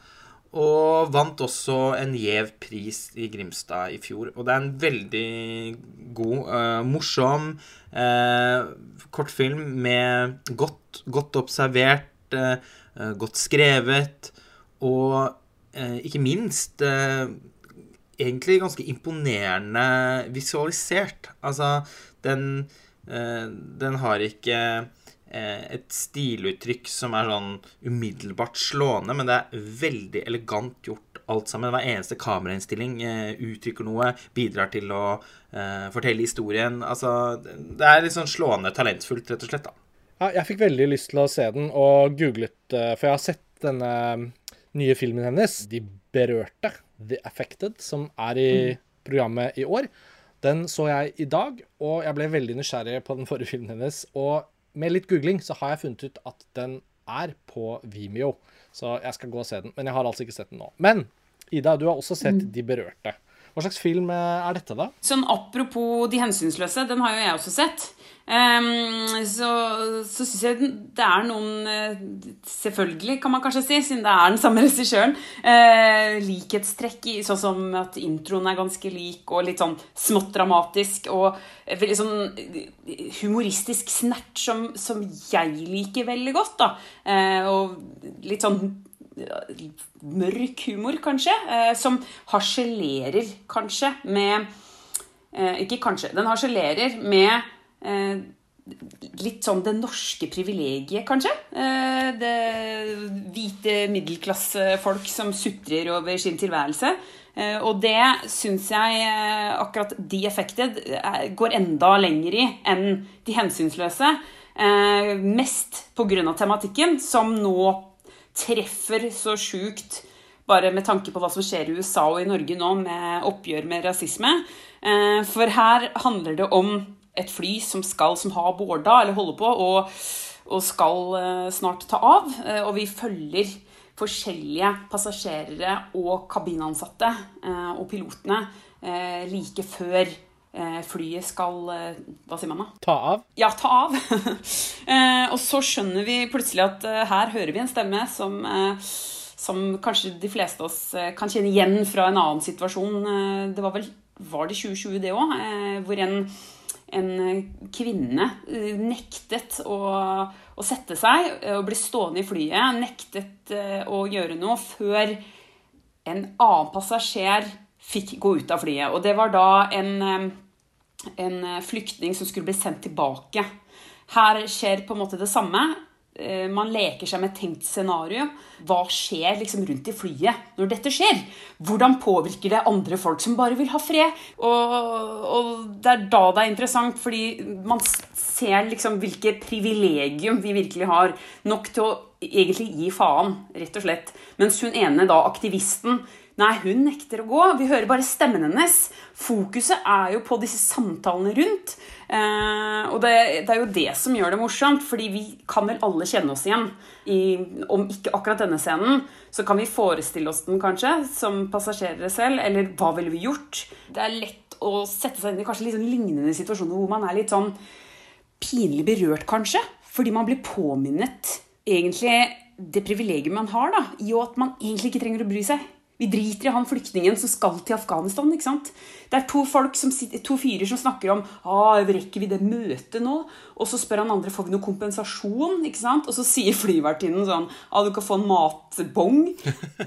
B: Og vant også en gjev pris i Grimstad i fjor. Og det er en veldig god, uh, morsom uh, kortfilm med godt, godt observert, uh, godt skrevet og Eh, ikke minst eh, egentlig ganske imponerende visualisert. Altså, den, eh, den har ikke et stiluttrykk som er sånn umiddelbart slående, men det er veldig elegant gjort alt sammen. Hver eneste kamerainnstilling uttrykker noe, bidrar til å fortelle historien. Altså, det er litt sånn slående talentfullt, rett og slett. da.
A: Ja, jeg fikk veldig lyst til å se den, og googlet, for jeg har sett denne nye filmen hennes, De berørte, The Affected, som er i programmet i år. Den så jeg i dag, og jeg ble veldig nysgjerrig på den forrige filmen hennes. Og med litt googling så har jeg funnet ut at den er på Vimeo. Så jeg skal gå og se den. Men jeg har altså ikke sett den nå. Men Ida, du har også sett mm. De berørte. Hva slags film er dette, da?
C: Sånn Apropos De hensynsløse, den har jo jeg også sett. Um, så så syns jeg det er noen uh, Selvfølgelig, kan man kanskje si, siden det er den samme regissøren. Uh, likhetstrekk i sånn som at introen er ganske lik, og litt sånn smått dramatisk. Og veldig sånn humoristisk snert som, som jeg liker veldig godt. da. Uh, og litt sånn mørk humor, kanskje, eh, som harselerer kanskje med eh, Ikke kanskje, den harselerer med eh, litt sånn det norske privilegiet, kanskje. Det hvite middelklassefolk som sutrer over sin tilværelse. Og det syns jeg akkurat de effektene går enda lenger i enn de hensynsløse. Mest pga. tematikken, som nå treffer så sjukt bare med tanke på hva som skjer i USA og i Norge nå med oppgjør med rasisme. For her handler det om et fly som skal som har borda eller holder på og, og skal uh, snart ta av. Uh, og vi følger forskjellige passasjerere og kabinansatte og pilotene like før flyet skal Hva sier man da?
A: Ta av?
C: Ja, ta av. <laughs> og så skjønner vi plutselig at her hører vi en stemme som som kanskje de fleste av oss kan kjenne igjen fra en annen situasjon. Det var vel var det 2020, det òg? Hvor en en eh, kvinne eh, nektet å, å, sette seg eh, og bli stående i flyet. Nektet å gjøre noe før en annen passasjer fikk gå ut av flyet. Og det var da en, en flyktning som skulle bli sendt tilbake. Her skjer på en måte det samme. Eh, man leker seg med et tenkt scenario. Hva skjer liksom rundt i flyet når dette skjer? Hvordan påvirker det andre folk som bare vil ha fred? Og, og det er da det er interessant, fordi man ser liksom hvilket privilegium vi virkelig har. Nok til å egentlig gi faen, rett og slett. Mens hun ene, da aktivisten, Nei, hun nekter å gå. Vi hører bare stemmen hennes. Fokuset er jo på disse samtalene rundt. Eh, og det, det, er jo det som gjør det morsomt, fordi vi kan vel alle kjenne oss igjen. I, om ikke akkurat denne scenen, så kan vi forestille oss den kanskje som passasjerer selv. Eller hva ville vi gjort? Det er lett å sette seg inn i kanskje litt sånn lignende situasjoner hvor man er litt sånn pinlig berørt, kanskje. Fordi man blir påminnet egentlig det privilegiet man har, da, i at man egentlig ikke trenger å bry seg. Vi driter i han flyktningen som skal til Afghanistan. ikke sant? Det er to, folk som, to fyrer som snakker om ah, rekker vi det møtet nå? Og så spør han andre får vi noe kompensasjon. ikke sant? Og så sier flyvertinnen sånn ah, du kan få en matbong.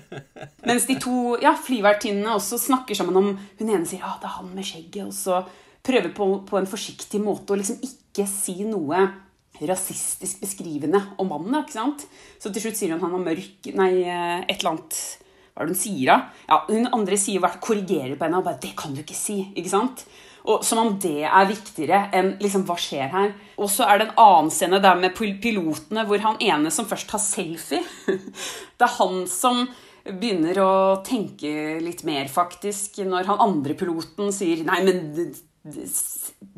C: <laughs> Mens de to ja, flyvertinnene også snakker sammen om Hun ene sier ah, det er han med skjegget. Og så prøver på, på en forsiktig måte å liksom ikke si noe rasistisk beskrivende om mannen. ikke sant? Så til slutt sier hun han har mørk Nei, eh, et eller annet hva er det hun sier da? Ja, Hun andre sier hvert korrigerer på henne og bare 'Det kan du ikke si.' ikke sant? Og Som om det er viktigere enn liksom, hva skjer her. Og så er det en annen scene der med pilotene hvor han ene som først tar selfie <laughs> Det er han som begynner å tenke litt mer, faktisk, når han andre piloten sier 'Nei, men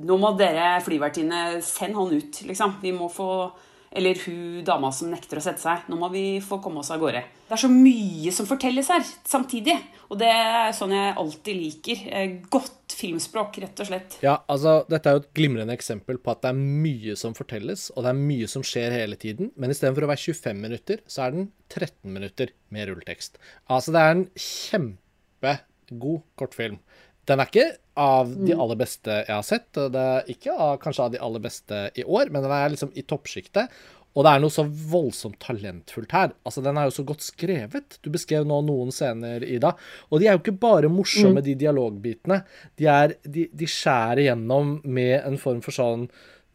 C: nå må dere flyvertinne sende han ut', liksom. Vi må få eller hun dama som nekter å sette seg. Nå må vi få komme oss av gårde. Det er så mye som fortelles her samtidig. Og det er sånn jeg alltid liker. Eh, godt filmspråk, rett og slett.
A: Ja, altså, dette er jo et glimrende eksempel på at det er mye som fortelles, og det er mye som skjer hele tiden. Men istedenfor å være 25 minutter, så er den 13 minutter med rulletekst. Altså, det er en kjempegod kortfilm. Den er ikke av de mm. aller beste jeg har sett. Det er ikke av, kanskje av de aller beste i år, men den er liksom i toppsjiktet. Og det er noe så voldsomt talentfullt her. Altså, Den er jo så godt skrevet. Du beskrev nå noen scener, Ida. Og de er jo ikke bare morsomme, mm. de dialogbitene. De, er, de, de skjærer gjennom med en form for sånn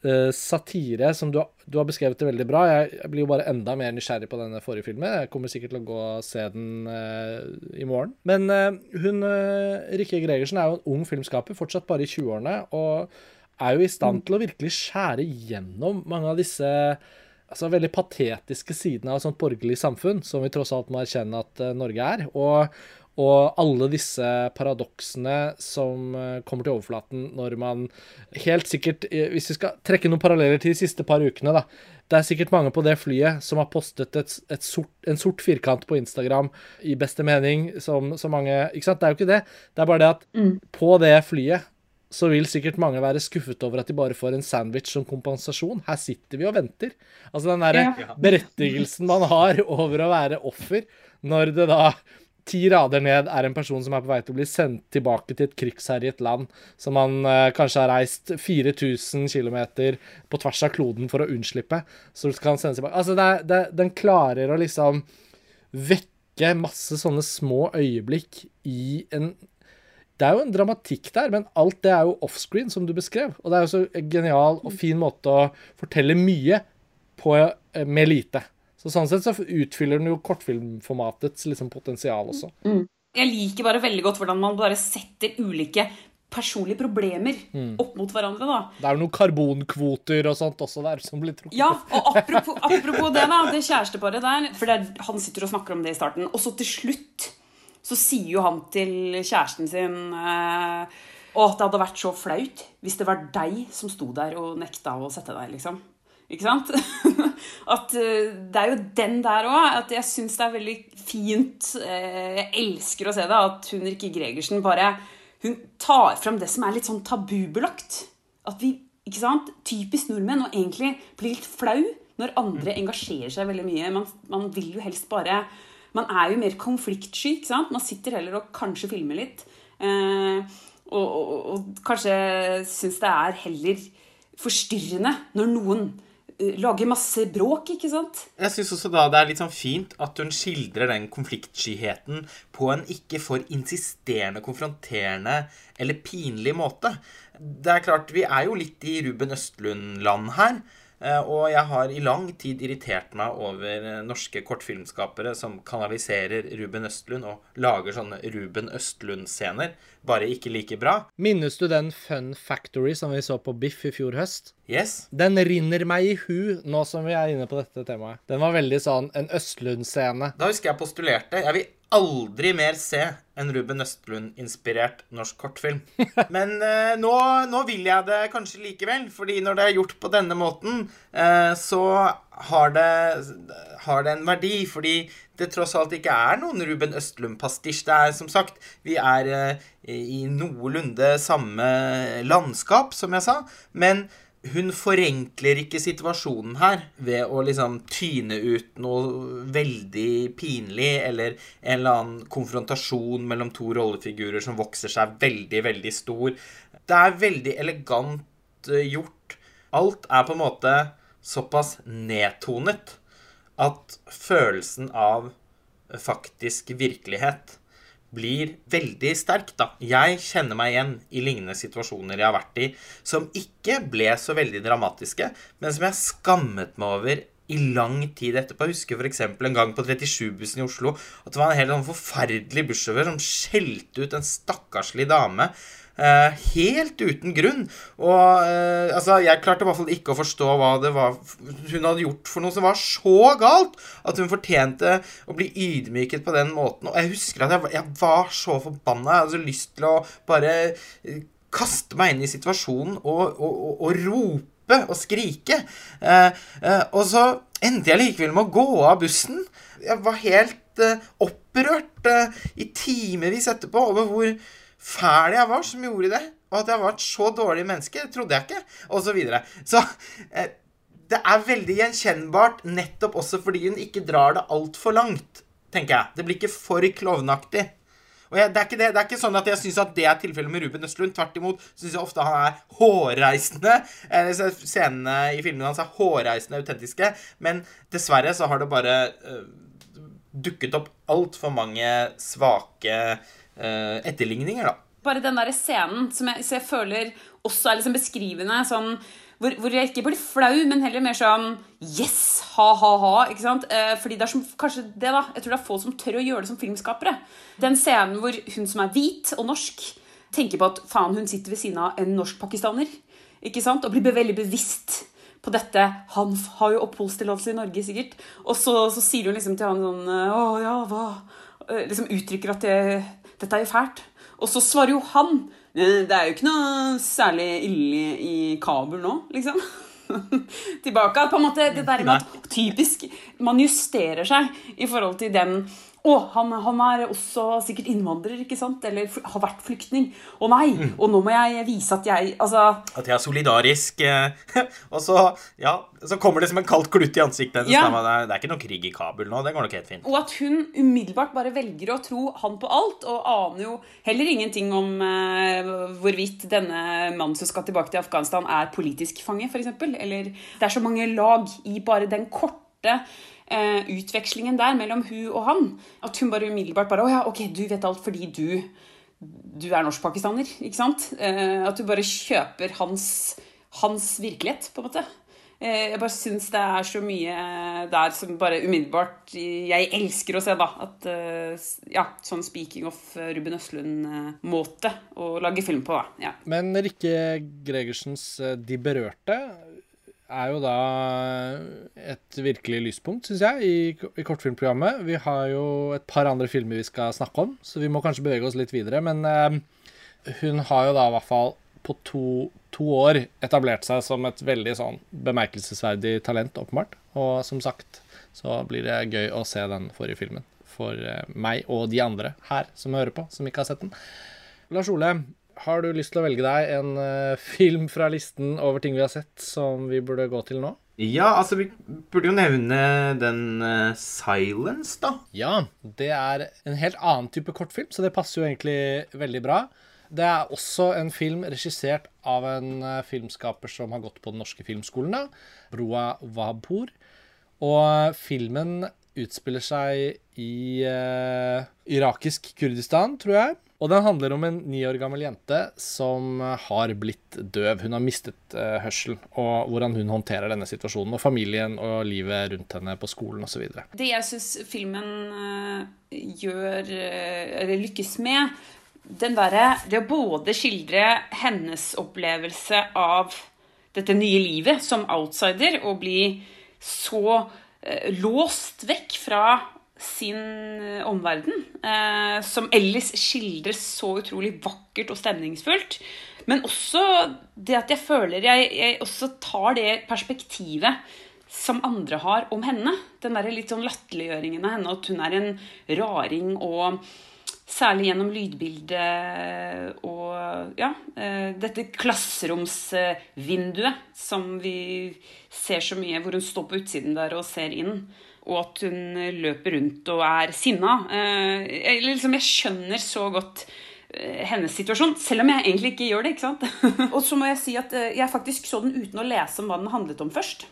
A: uh, satire som du, du, har beskrevet det veldig bra. Jeg, jeg, blir jo bare enda mer nysgjerrig på denne forrige filmen. Jeg kommer sikkert til å gå og se den uh, i morgen. Men uh, hun Rikke Gregersen er jo en ung filmskaper, fortsatt bare i 20-årene, og er jo i stand til å virkelig skjære gjennom mange av disse altså, veldig patetiske sidene av et sånt borgerlig samfunn, som vi tross alt må erkjenne at Norge er. Og og alle disse paradoksene som eh, kommer til overflaten når man Helt sikkert, eh, hvis vi skal trekke noen paralleller til de siste par ukene, da. Det er sikkert mange på det flyet som har postet et, et sort, en sort firkant på Instagram i beste mening, som så mange Ikke sant? Det er jo ikke det. Det er bare det at mm. på det flyet så vil sikkert mange være skuffet over at de bare får en sandwich som kompensasjon. Her sitter vi og venter. Altså den derre ja. berettigelsen man har over å være offer, når det da ti rader ned er en person som er på vei til å bli sendt tilbake til et krigsherjet land som han uh, kanskje har reist 4000 km på tvers av kloden for å unnslippe. Så skal han sendes tilbake. Altså, det, det, den klarer å liksom vekke masse sånne små øyeblikk i en Det er jo en dramatikk der, men alt det er jo offscreen, som du beskrev. Og det er jo så genial og fin måte å fortelle mye på eh, med lite. Så sånn sett så utfyller den jo kortfilmformatets liksom, potensial også.
C: Jeg liker bare veldig godt hvordan man bare setter ulike personlige problemer opp mot hverandre, da.
A: Det er jo noen karbonkvoter og sånt også der som blir trukket
C: Ja, og apropos, apropos det, da. Det kjæresteparet der. For det er, han sitter og snakker om det i starten. Og så til slutt så sier jo han til kjæresten sin eh, Å, det hadde vært så flaut hvis det var deg som sto der og nekta å sette deg, liksom. Ikke sant? <laughs> At eh, Det er jo den der òg. At jeg syns det er veldig fint eh, Jeg elsker å se det. At hun Rikke Gregersen bare Hun tar fram det som er litt sånn tabubelagt. At vi, ikke sant, typisk nordmenn, og egentlig blir litt flau når andre engasjerer seg veldig mye. Man, man vil jo helst bare Man er jo mer konfliktsky, ikke sant. Man sitter heller og kanskje filmer litt. Eh, og, og, og kanskje syns det er heller forstyrrende når noen lager masse bråk, ikke sant?
B: Jeg syns også da det er litt sånn fint at hun skildrer den konfliktskyheten på en ikke for insisterende, konfronterende eller pinlig måte. Det er klart, vi er jo litt i Ruben Østlund-land her. Eh, Og jeg har i lang tid irritert meg over eh, norske kortfilmskapere som kanaliserer Ruben Østlund og lager sånne Ruben Østlund-scener, bare ikke like bra.
A: Minnes du den Fun Factory som vi så på Biff i fjor høst?
B: Yes.
A: Den rinner meg i hu nå som vi er inne på dette temaet. Den var veldig sånn en Østlund-scene.
B: Da husker jeg postulerte Jeg vil aldri mer se en Ruben Østlund-inspirert norsk kortfilm. <laughs> Men eh, nå, nå vil jeg det kanskje likevel, fordi når det er gjort på denne måten, eh, så har det, har det en verdi. Fordi det tross alt ikke er noen Ruben Østlund-pastisj. Det er som sagt Vi er eh, i noenlunde samme landskap, som jeg sa. Men hun forenkler ikke situasjonen her ved å liksom tyne ut noe veldig pinlig eller en eller annen konfrontasjon mellom to rollefigurer som vokser seg veldig, veldig stor. Det er veldig elegant eh, gjort. Alt er på en måte såpass nedtonet at følelsen av faktisk virkelighet blir veldig sterk, da. Jeg kjenner meg igjen i lignende situasjoner jeg har vært i, som ikke ble så veldig dramatiske, men som jeg skammet meg over i lang tid etterpå. Jeg husker f.eks. en gang på 37-bussen i Oslo at det var en helt sånn forferdelig bussjåfør som skjelte ut en stakkarslig dame. Eh, helt uten grunn. Og uh, altså, jeg klarte i hvert fall ikke å forstå hva det var hun hadde gjort for noe som var så galt at hun fortjente å bli ydmyket på den måten. Og jeg husker at jeg, jeg var så forbanna. Jeg hadde så lyst til å bare eh, kaste meg inn i situasjonen og, og, og, og rope og skrike. Og så endte jeg likevel med å gå av bussen. Jeg var helt opprørt i timevis etterpå over hvor fæl jeg var som gjorde det. Og at jeg var et så dårlig menneske, det trodde jeg ikke. Og så videre. Så eh, det er veldig gjenkjennbart nettopp også fordi hun ikke drar det altfor langt, tenker jeg. Det blir ikke for klovnaktig. Og jeg, det, er det, det er ikke sånn at jeg syns at det er tilfellet med Ruben Østlund. Tvert imot syns jeg ofte han er hårreisende. Eh, Scenene i filmene hans er hårreisende autentiske. Men dessverre så har det bare eh, dukket opp altfor mange svake eh, etterligninger, da.
C: bare den der scenen som jeg, jeg føler også er liksom beskrivende, sånn, hvor, hvor jeg ikke blir flau, men heller mer sånn Yes! Ha-ha-ha. ikke sant? Eh, fordi det er som, kanskje det da, Jeg tror det er få som tør å gjøre det som filmskapere. Den scenen hvor hun som er hvit og norsk, tenker på at faen, hun sitter ved siden av en norsk-pakistaner. ikke sant? Og blir veldig bevisst på dette. Han har jo oppholdstillatelse i Norge, sikkert. Og så, så sier hun liksom til han sånn Å ja, hva Eh, Liksom uttrykker at det, dette er jo fælt. Og så svarer jo han «Eh, Det er jo ikke noe særlig ille i Kabul nå, liksom. <laughs> Tilbake. På en måte det der med at typisk man justerer seg i forhold til den å, han, han er også sikkert innvandrer, ikke sant? Eller har vært flyktning. Å nei! Og nå må jeg vise at jeg Altså,
B: At jeg er solidarisk. eh, <laughs> og så, ja, så kommer det som en kaldt klut i ansiktet hennes.
C: Ja.
B: Det, det er ikke noe krig i Kabul nå. Det går nok helt fint.
C: Og at hun umiddelbart bare velger å tro han på alt, og aner jo heller ingenting om eh, hvorvidt denne mannen som skal tilbake til Afghanistan, er politisk fange, f.eks. Eller det er så mange lag i bare den korte eh, utvekslingen der mellom hun og han. At hun bare umiddelbart bare Å ja, ok, du vet alt fordi du du er norsk-pakistaner, ikke sant? Eh, at du bare kjøper hans, hans virkelighet, på en måte. Eh, jeg bare syns det er så mye der som bare umiddelbart Jeg elsker å se, da. At eh, Ja, sånn speaking of Ruben Østlund-måte å lage film på, da. Ja.
A: Men Rikke Gregersens De berørte er jo da et virkelig lyspunkt, syns jeg, i, i, kortfilmprogrammet. Vi har jo et par andre filmer vi skal snakke om, så vi må kanskje bevege oss litt videre. Men eh, hun har jo da i hvert fall på to, to, år etablert seg som et veldig sånn bemerkelsesverdig talent, åpenbart. Og som sagt så blir det gøy å se den forrige filmen for eh, meg og de andre her som hører på, som ikke har sett den. Lars Ole, har du lyst til å velge deg en uh, film fra listen over ting vi har sett, som vi burde gå til nå?
B: Ja, altså vi burde jo nevne den uh, Silence, da.
A: Ja, det er en helt annen type kortfilm, så det passer jo egentlig veldig bra. Det er også en film regissert av en uh, filmskaper som har gått på den norske filmskolen, da, Broa Wabor. Og filmen utspiller seg i irakisk Kurdistan, tror jeg. Og den handler om en ni år gammel jente som har blitt døv. Hun har mistet uh, hørselen, og hvordan hun håndterer denne situasjonen. Og familien og livet rundt henne på skolen osv.
C: Det jeg syns filmen uh, gjør, uh, eller lykkes med, den derre Det å både skildre hennes opplevelse av dette nye livet som outsider, og bli så låst vekk fra sin eh, omverden, eh, som ellers skildres så utrolig vakkert og stemningsfullt. Men også det at jeg føler jeg, jeg også tar det perspektivet som andre har om henne. Den der litt sånn latterliggjøringen av henne, at hun er en raring og Særlig gjennom lydbildet og ja, eh, dette klasseromsvinduet som vi ser så mye, hvor hun står på utsiden der og ser inn og at hun løper rundt og er sinna. Eh, liksom, jeg skjønner så godt eh, hennes situasjon, selv om jeg egentlig ikke gjør det. ikke sant? <laughs> og så må jeg si at eh, jeg faktisk så den uten å lese om hva den handlet om først.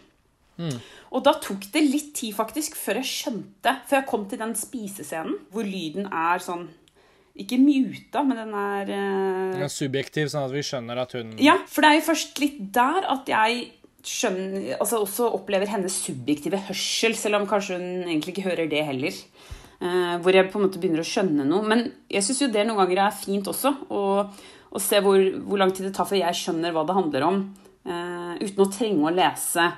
C: Mm. Og da tok det litt tid faktisk før jeg skjønte Før jeg kom til den spisescenen hvor lyden er sånn ikke muta, men den er
A: Den er subjektiv, sånn at vi skjønner at hun
C: Ja, for det er jo først litt der at jeg skjønner, altså også opplever hennes subjektive hørsel, selv om kanskje hun egentlig ikke hører det heller. Uh, hvor jeg på en måte begynner å skjønne noe. Men jeg syns jo det noen ganger er fint også. Å, se hvor, hvor, lang tid det tar før jeg skjønner hva det handler om. Uh, uten å trenge å lese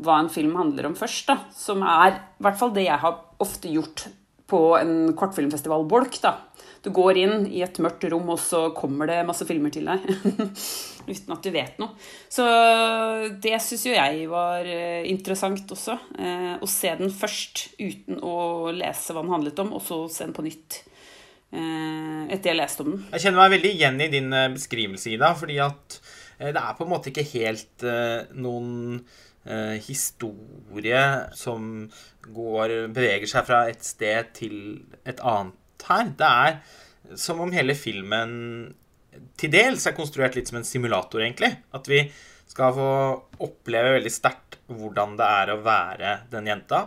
C: hva en film handler om først. da, Som er i hvert fall det jeg har ofte gjort på en kortfilmfestival-bolk. da, du går inn i et mørkt rom, og så kommer det masse filmer til deg. <laughs> Uten at du vet noe. Så det syns jo jeg var eh, interessant også. Eh, å se den først uten å lese hva den handlet om, og så se den på nytt. Eh, etter jeg leste om den.
B: Jeg kjenner meg veldig igjen i din beskrivelse, Ida. Fordi at det er på en måte ikke helt noen historie som går, beveger seg fra et sted til et annet her. Det er som om hele filmen til dels er konstruert litt som en simulator, egentlig. At vi skal få oppleve veldig sterkt hvordan det er å være den jenta.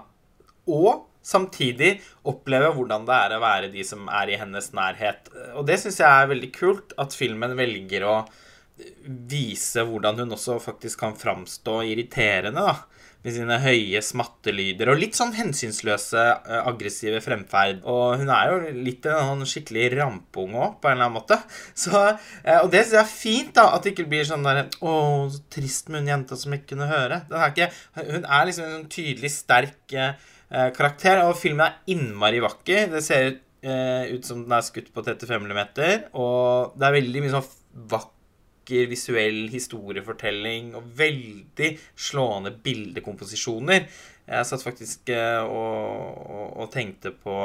B: Og samtidig oppleve hvordan det er å være de som er i hennes nærhet. Og det syns jeg er veldig kult, at filmen velger å vise hvordan hun også faktisk kan framstå irriterende, da med sine høye smattelyder og litt sånn hensynsløse, eh, aggressive fremferd. Og hun er jo litt en sånn skikkelig rampunge òg, på en eller annen måte. <laughs> Så, eh, og det syns jeg er fint, da, at det ikke blir sånn der Å, så trist med hun jenta som ikke kunne høre. Er ikke, hun er liksom en tydelig sterk eh, karakter, og filmen er innmari vakker. Det ser ut som den er skutt på 35 mm, og det er veldig mye sånn vakker vakker visuell historiefortelling og veldig slående bildekomposisjoner. Jeg satt faktisk eh, og, og, og tenkte på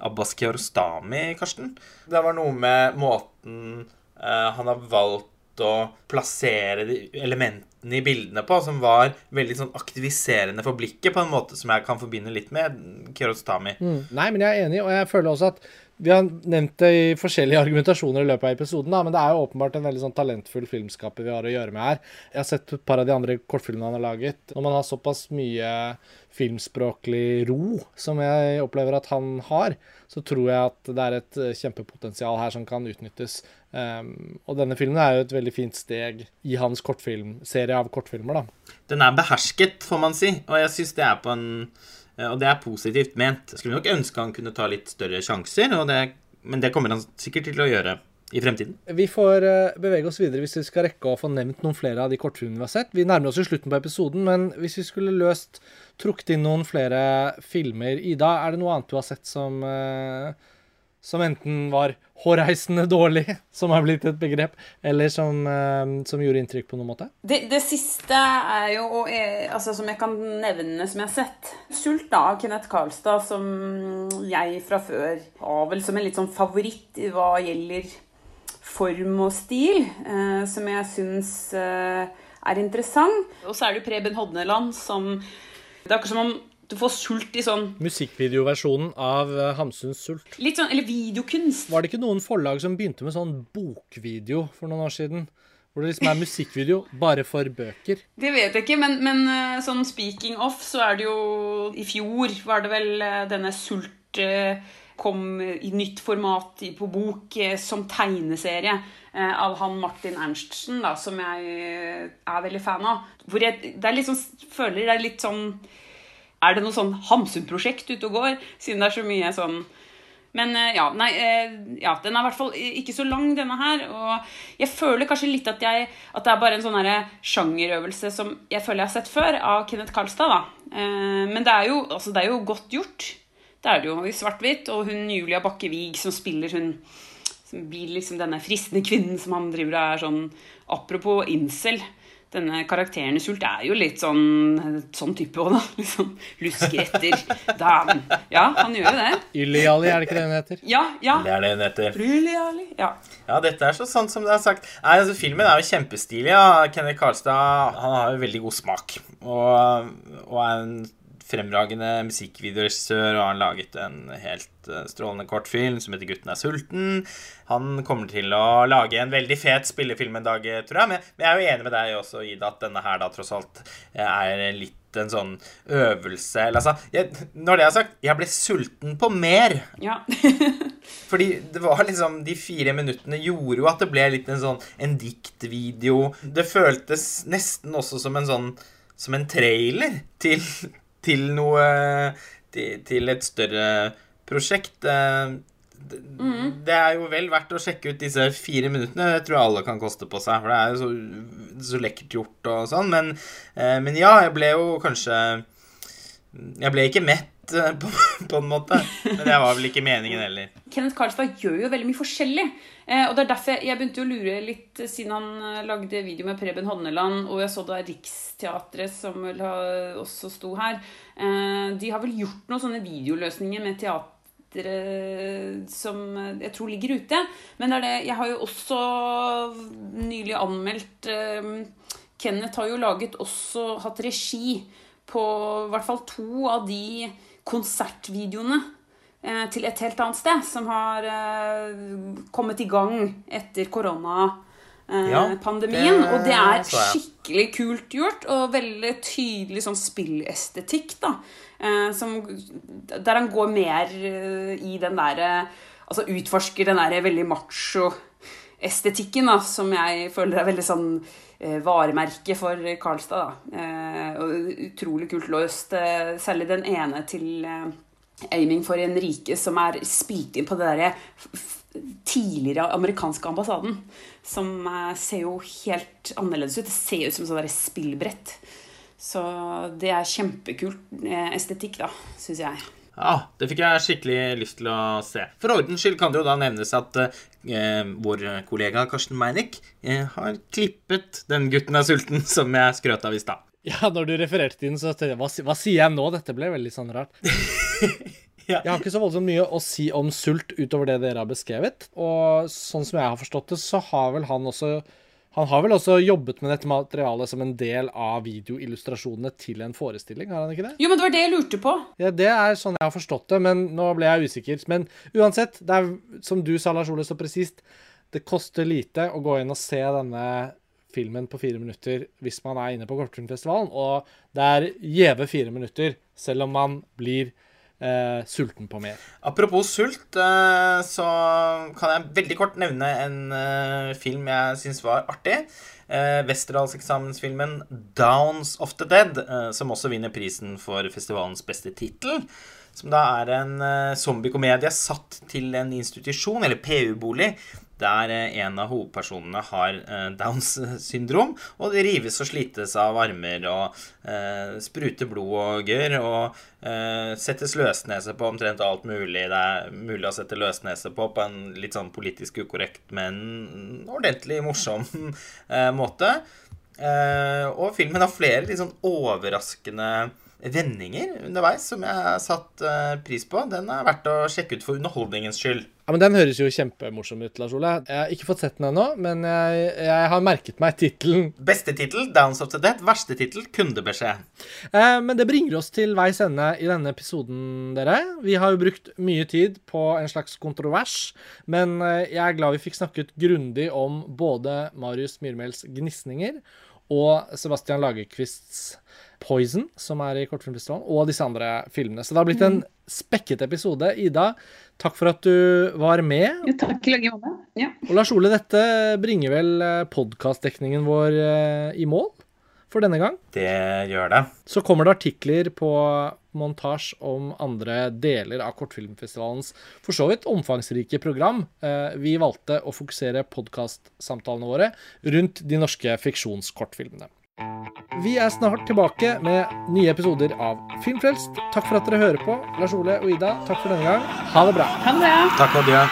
B: Abbas Kiarostami, Karsten. Det var noe med måten uh, han har valgt å plassere elementene i bildene på, som var veldig sånn aktiviserende for blikket, på en måte som jeg kan forbinde litt med Kiarostami.
A: Mm. Nei, men jeg er enig, og jeg føler også at Vi har nevnt det i forskjellige <laughs> argumentasjoner i løpet av episoden, da, men det er jo åpenbart en veldig sånn talentfull filmskaper vi har å gjøre med her. Jeg har sett et par av de andre kortfilmene han har laget. Når man har såpass mye filmspråklig ro som jeg opplever at han har, så tror jeg at det er et eh, kjempepotensial her som kan utnyttes. Um, og denne filmen er jo et veldig fint steg i hans kortfilmserie av kortfilmer, da.
B: Den er behersket, får man si, og jeg syns det er på en Og det er positivt ment. Skulle nok ønske han kunne ta litt større sjanser, det, men det kommer han sikkert til å gjøre i fremtiden.
A: Vi får uh, bevege oss videre hvis vi skal rekke å få nevnt noen flere av de kortfilmene vi har sett. Vi nærmer oss jo slutten på episoden, men hvis vi skulle løst trukket inn noen flere filmer Ida, er det noe annet du har sett som uh, som enten var hårreisende dårlig, <laughs> som har blitt et begrep, eller som, uh, som gjorde inntrykk på noen måte?
C: Det, det siste er jo altså, som jeg kan nevne som jeg har sett. 'Sult' da, av Kenneth Karlstad, som jeg fra før har vel som en litt sånn favoritt hva gjelder form og stil, eh, som jeg syns eh, er interessant. Og så er det jo Preben Hodneland som Det er akkurat som om du får sult i sånn
A: Musikkvideoversjonen av uh, Hamsuns Sult.
C: Litt sånn, Eller videokunst.
A: Var det ikke noen forlag som begynte med sånn bokvideo for noen år siden? Hvor det liksom er musikkvideo <laughs> bare for bøker?
C: Det vet jeg ikke, men, men sånn speaking of, så er det jo I fjor var det vel denne Sult kom i nytt format på bok som tegneserie av han Martin Ernstsen, da, som jeg er veldig fan av. Hvor jeg det er litt sånn, føler det er litt sånn Er det noe sånn Hamsun-prosjekt ute og går, siden det er så mye sånn men ja, nei, ja, den er i hvert fall ikke så lang, denne her. Og jeg føler kanskje litt at, jeg, at det er bare en sånn sjangerøvelse som jeg føler jeg har sett før, av Kenneth Karlstad. da. Men det er jo, altså, det er jo godt gjort. Det er det jo i svart-hvitt. Og hun Julia Bakke Wiig som spiller hun som blir liksom denne fristende kvinnen som han driver og er sånn Apropos incel. Denne karakteren i Sult er jo litt sånn sånn type òg, da. <laughs> Liksom lusker etter damen. Ja, han gjør jo det.
A: Ylliali, er det ikke det hun heter?
C: Ja, ja.
B: Det er det hun heter.
C: Ylli-Ali, ja.
B: Ja, dette er så sant som det er sagt. Nei, altså, Filmen er jo kjempestilig. Ja. Kenneth Karlstad han har jo veldig god smak. Og, og er en fremragende musikkvideoregissør, og har laget en helt strålende kortfilm som heter 'Gutten er sulten'. Han kommer til å lage en veldig fet spillefilm en dag, tror jeg. Men jeg er jo enig med deg også, Ida, at denne her da tross alt er litt en sånn øvelse Eller altså jeg, Når det er sagt, jeg ble sulten på mer.
C: Ja. <laughs>
B: Fordi det var liksom De fire minuttene gjorde jo at det ble litt en sånn en diktvideo. Det føltes nesten også som en sånn Som en trailer til til noe til, til, et større prosjekt. Det, mm. det, er jo vel verdt å sjekke ut disse fire minuttene. Det tror jeg alle kan koste på seg, for det er jo så, så lekkert gjort og sånn. Men, men, ja, jeg ble jo kanskje Jeg ble ikke mett på, <laughs> på, en måte. Men det var vel ikke meningen heller.
C: Kenneth Karlstad gjør jo veldig mye forskjellig. Eh, og det er derfor jeg, jeg, begynte å lure litt, siden han lagde video med Preben Honneland, og jeg så da Riksteatret, som vel også sto her. Eh, de har vel gjort noen sånne videoløsninger med teater som jeg tror ligger ute. Men det det Jeg har jo også nylig anmeldt Kenneth har jo laget også hatt regi på i hvert fall to av de konsertvideoene eh, til et helt annet sted, som har eh, kommet i gang etter koronapandemien. Ja, og det er skikkelig kult gjort, og veldig tydelig sånn spillestetikk, da. Eh, som, der han går mer i den derre Altså utforsker den derre veldig macho-estetikken, da, som jeg føler er veldig sånn varemerke for Karlstad. Da. og utrolig kult løst. særlig den ene til 'Aiming for en rike', som er spilt inn på det derre tidligere amerikanske ambassaden. Som ser jo helt annerledes ut. Det ser ut som sånn spillbrett. Så det er kjempekult estetikk, da, syns jeg.
B: Ja, det fikk jeg skikkelig lyst til å se. For ordens skyld kan det jo da nevnes at eh, vår kollega Karsten Meinick eh, har klippet 'Den gutten er sulten', <laughs> som jeg skrøt av i stad.
A: Ja, når du refererte til den, så tenkte jeg hva, hva sier jeg nå? Dette ble veldig sånn rart. <laughs> ja. Jeg har ikke så voldsomt mye å si om sult utover det dere har beskrevet. Og sånn som jeg har forstått det, så har vel han også Han har vel også jobbet med dette materialet som en del av videoillustrasjonene til en forestilling, har han ikke det?
D: Jo, men det var det jeg lurte på.
A: Ja, Det er sånn jeg har forstått det, men nå ble jeg usikker. Men uansett, det er som du sa, Lars Ole, så presist. Det koster lite å gå inn og se denne filmen på fire minutter hvis man er inne på Kortfilmfestivalen. Og det er gjeve fire minutter, selv om man blir eh, sulten på mer.
B: Apropos sult, eh, så kan jeg veldig kort nevne en eh, film jeg syns var artig. Eh, Westerdalseksamensfilmen 'Downs of the Dead', eh, som også vinner prisen for festivalens beste tittel. Som da er en eh, zombiekomedie satt til en institusjon, eller PU-bolig, der eh, en av hovedpersonene har eh, Downs syndrom, og det rives og slites av armer og eh, spruter blod og gørr, og eh, settes løsnese på omtrent alt mulig. Det er mulig å sette løsnese på på en litt sånn politisk ukorrekt, men ordentlig morsom <laughs> eh, måte. Eh, og filmen har flere litt sånn overraskende vendinger underveis som jeg har satt eh, pris på. Den er verdt å sjekke ut for underholdningens skyld.
A: Ja, men Den høres jo kjempemorsom ut, Lars Ole. Jeg har ikke fått sett den ennå, men jeg, jeg har merket meg tittelen.
B: Beste tittel, 'Downs of the Dead'. Verste tittel, 'Kundebeskjed'.
A: Eh, men det bringer oss til veis ende i denne episoden, dere. Vi har jo brukt mye tid på en slags kontrovers, men eh, jeg er glad vi fikk snakket grundig om både Marius Myrmels gnisninger og Sebastian Lagerkvists Poison, som er i Kortfilmfestivalen, og disse andre filmene. Så det har blitt en spekket episode. Ida, takk for at du var med.
C: Jo, takk i like måte. Ja.
A: Og Lars Ole, dette bringer vel podkastdekningen vår eh, i mål for denne gang.
B: Det gjør det.
A: Så kommer det artikler på montasje om andre deler av Kortfilmfestivalens for så vidt omfangsrike program. Eh, Vi valgte å fokusere podkastsamtalene våre rundt de norske fiksjonskortfilmene. Vi er snart tilbake med nye episoder av Filmfrelst. Takk for at dere hører på. Lars Ole og Ida, takk for denne gang. Ha det bra.
C: Ha det bra.
B: Takk adjø.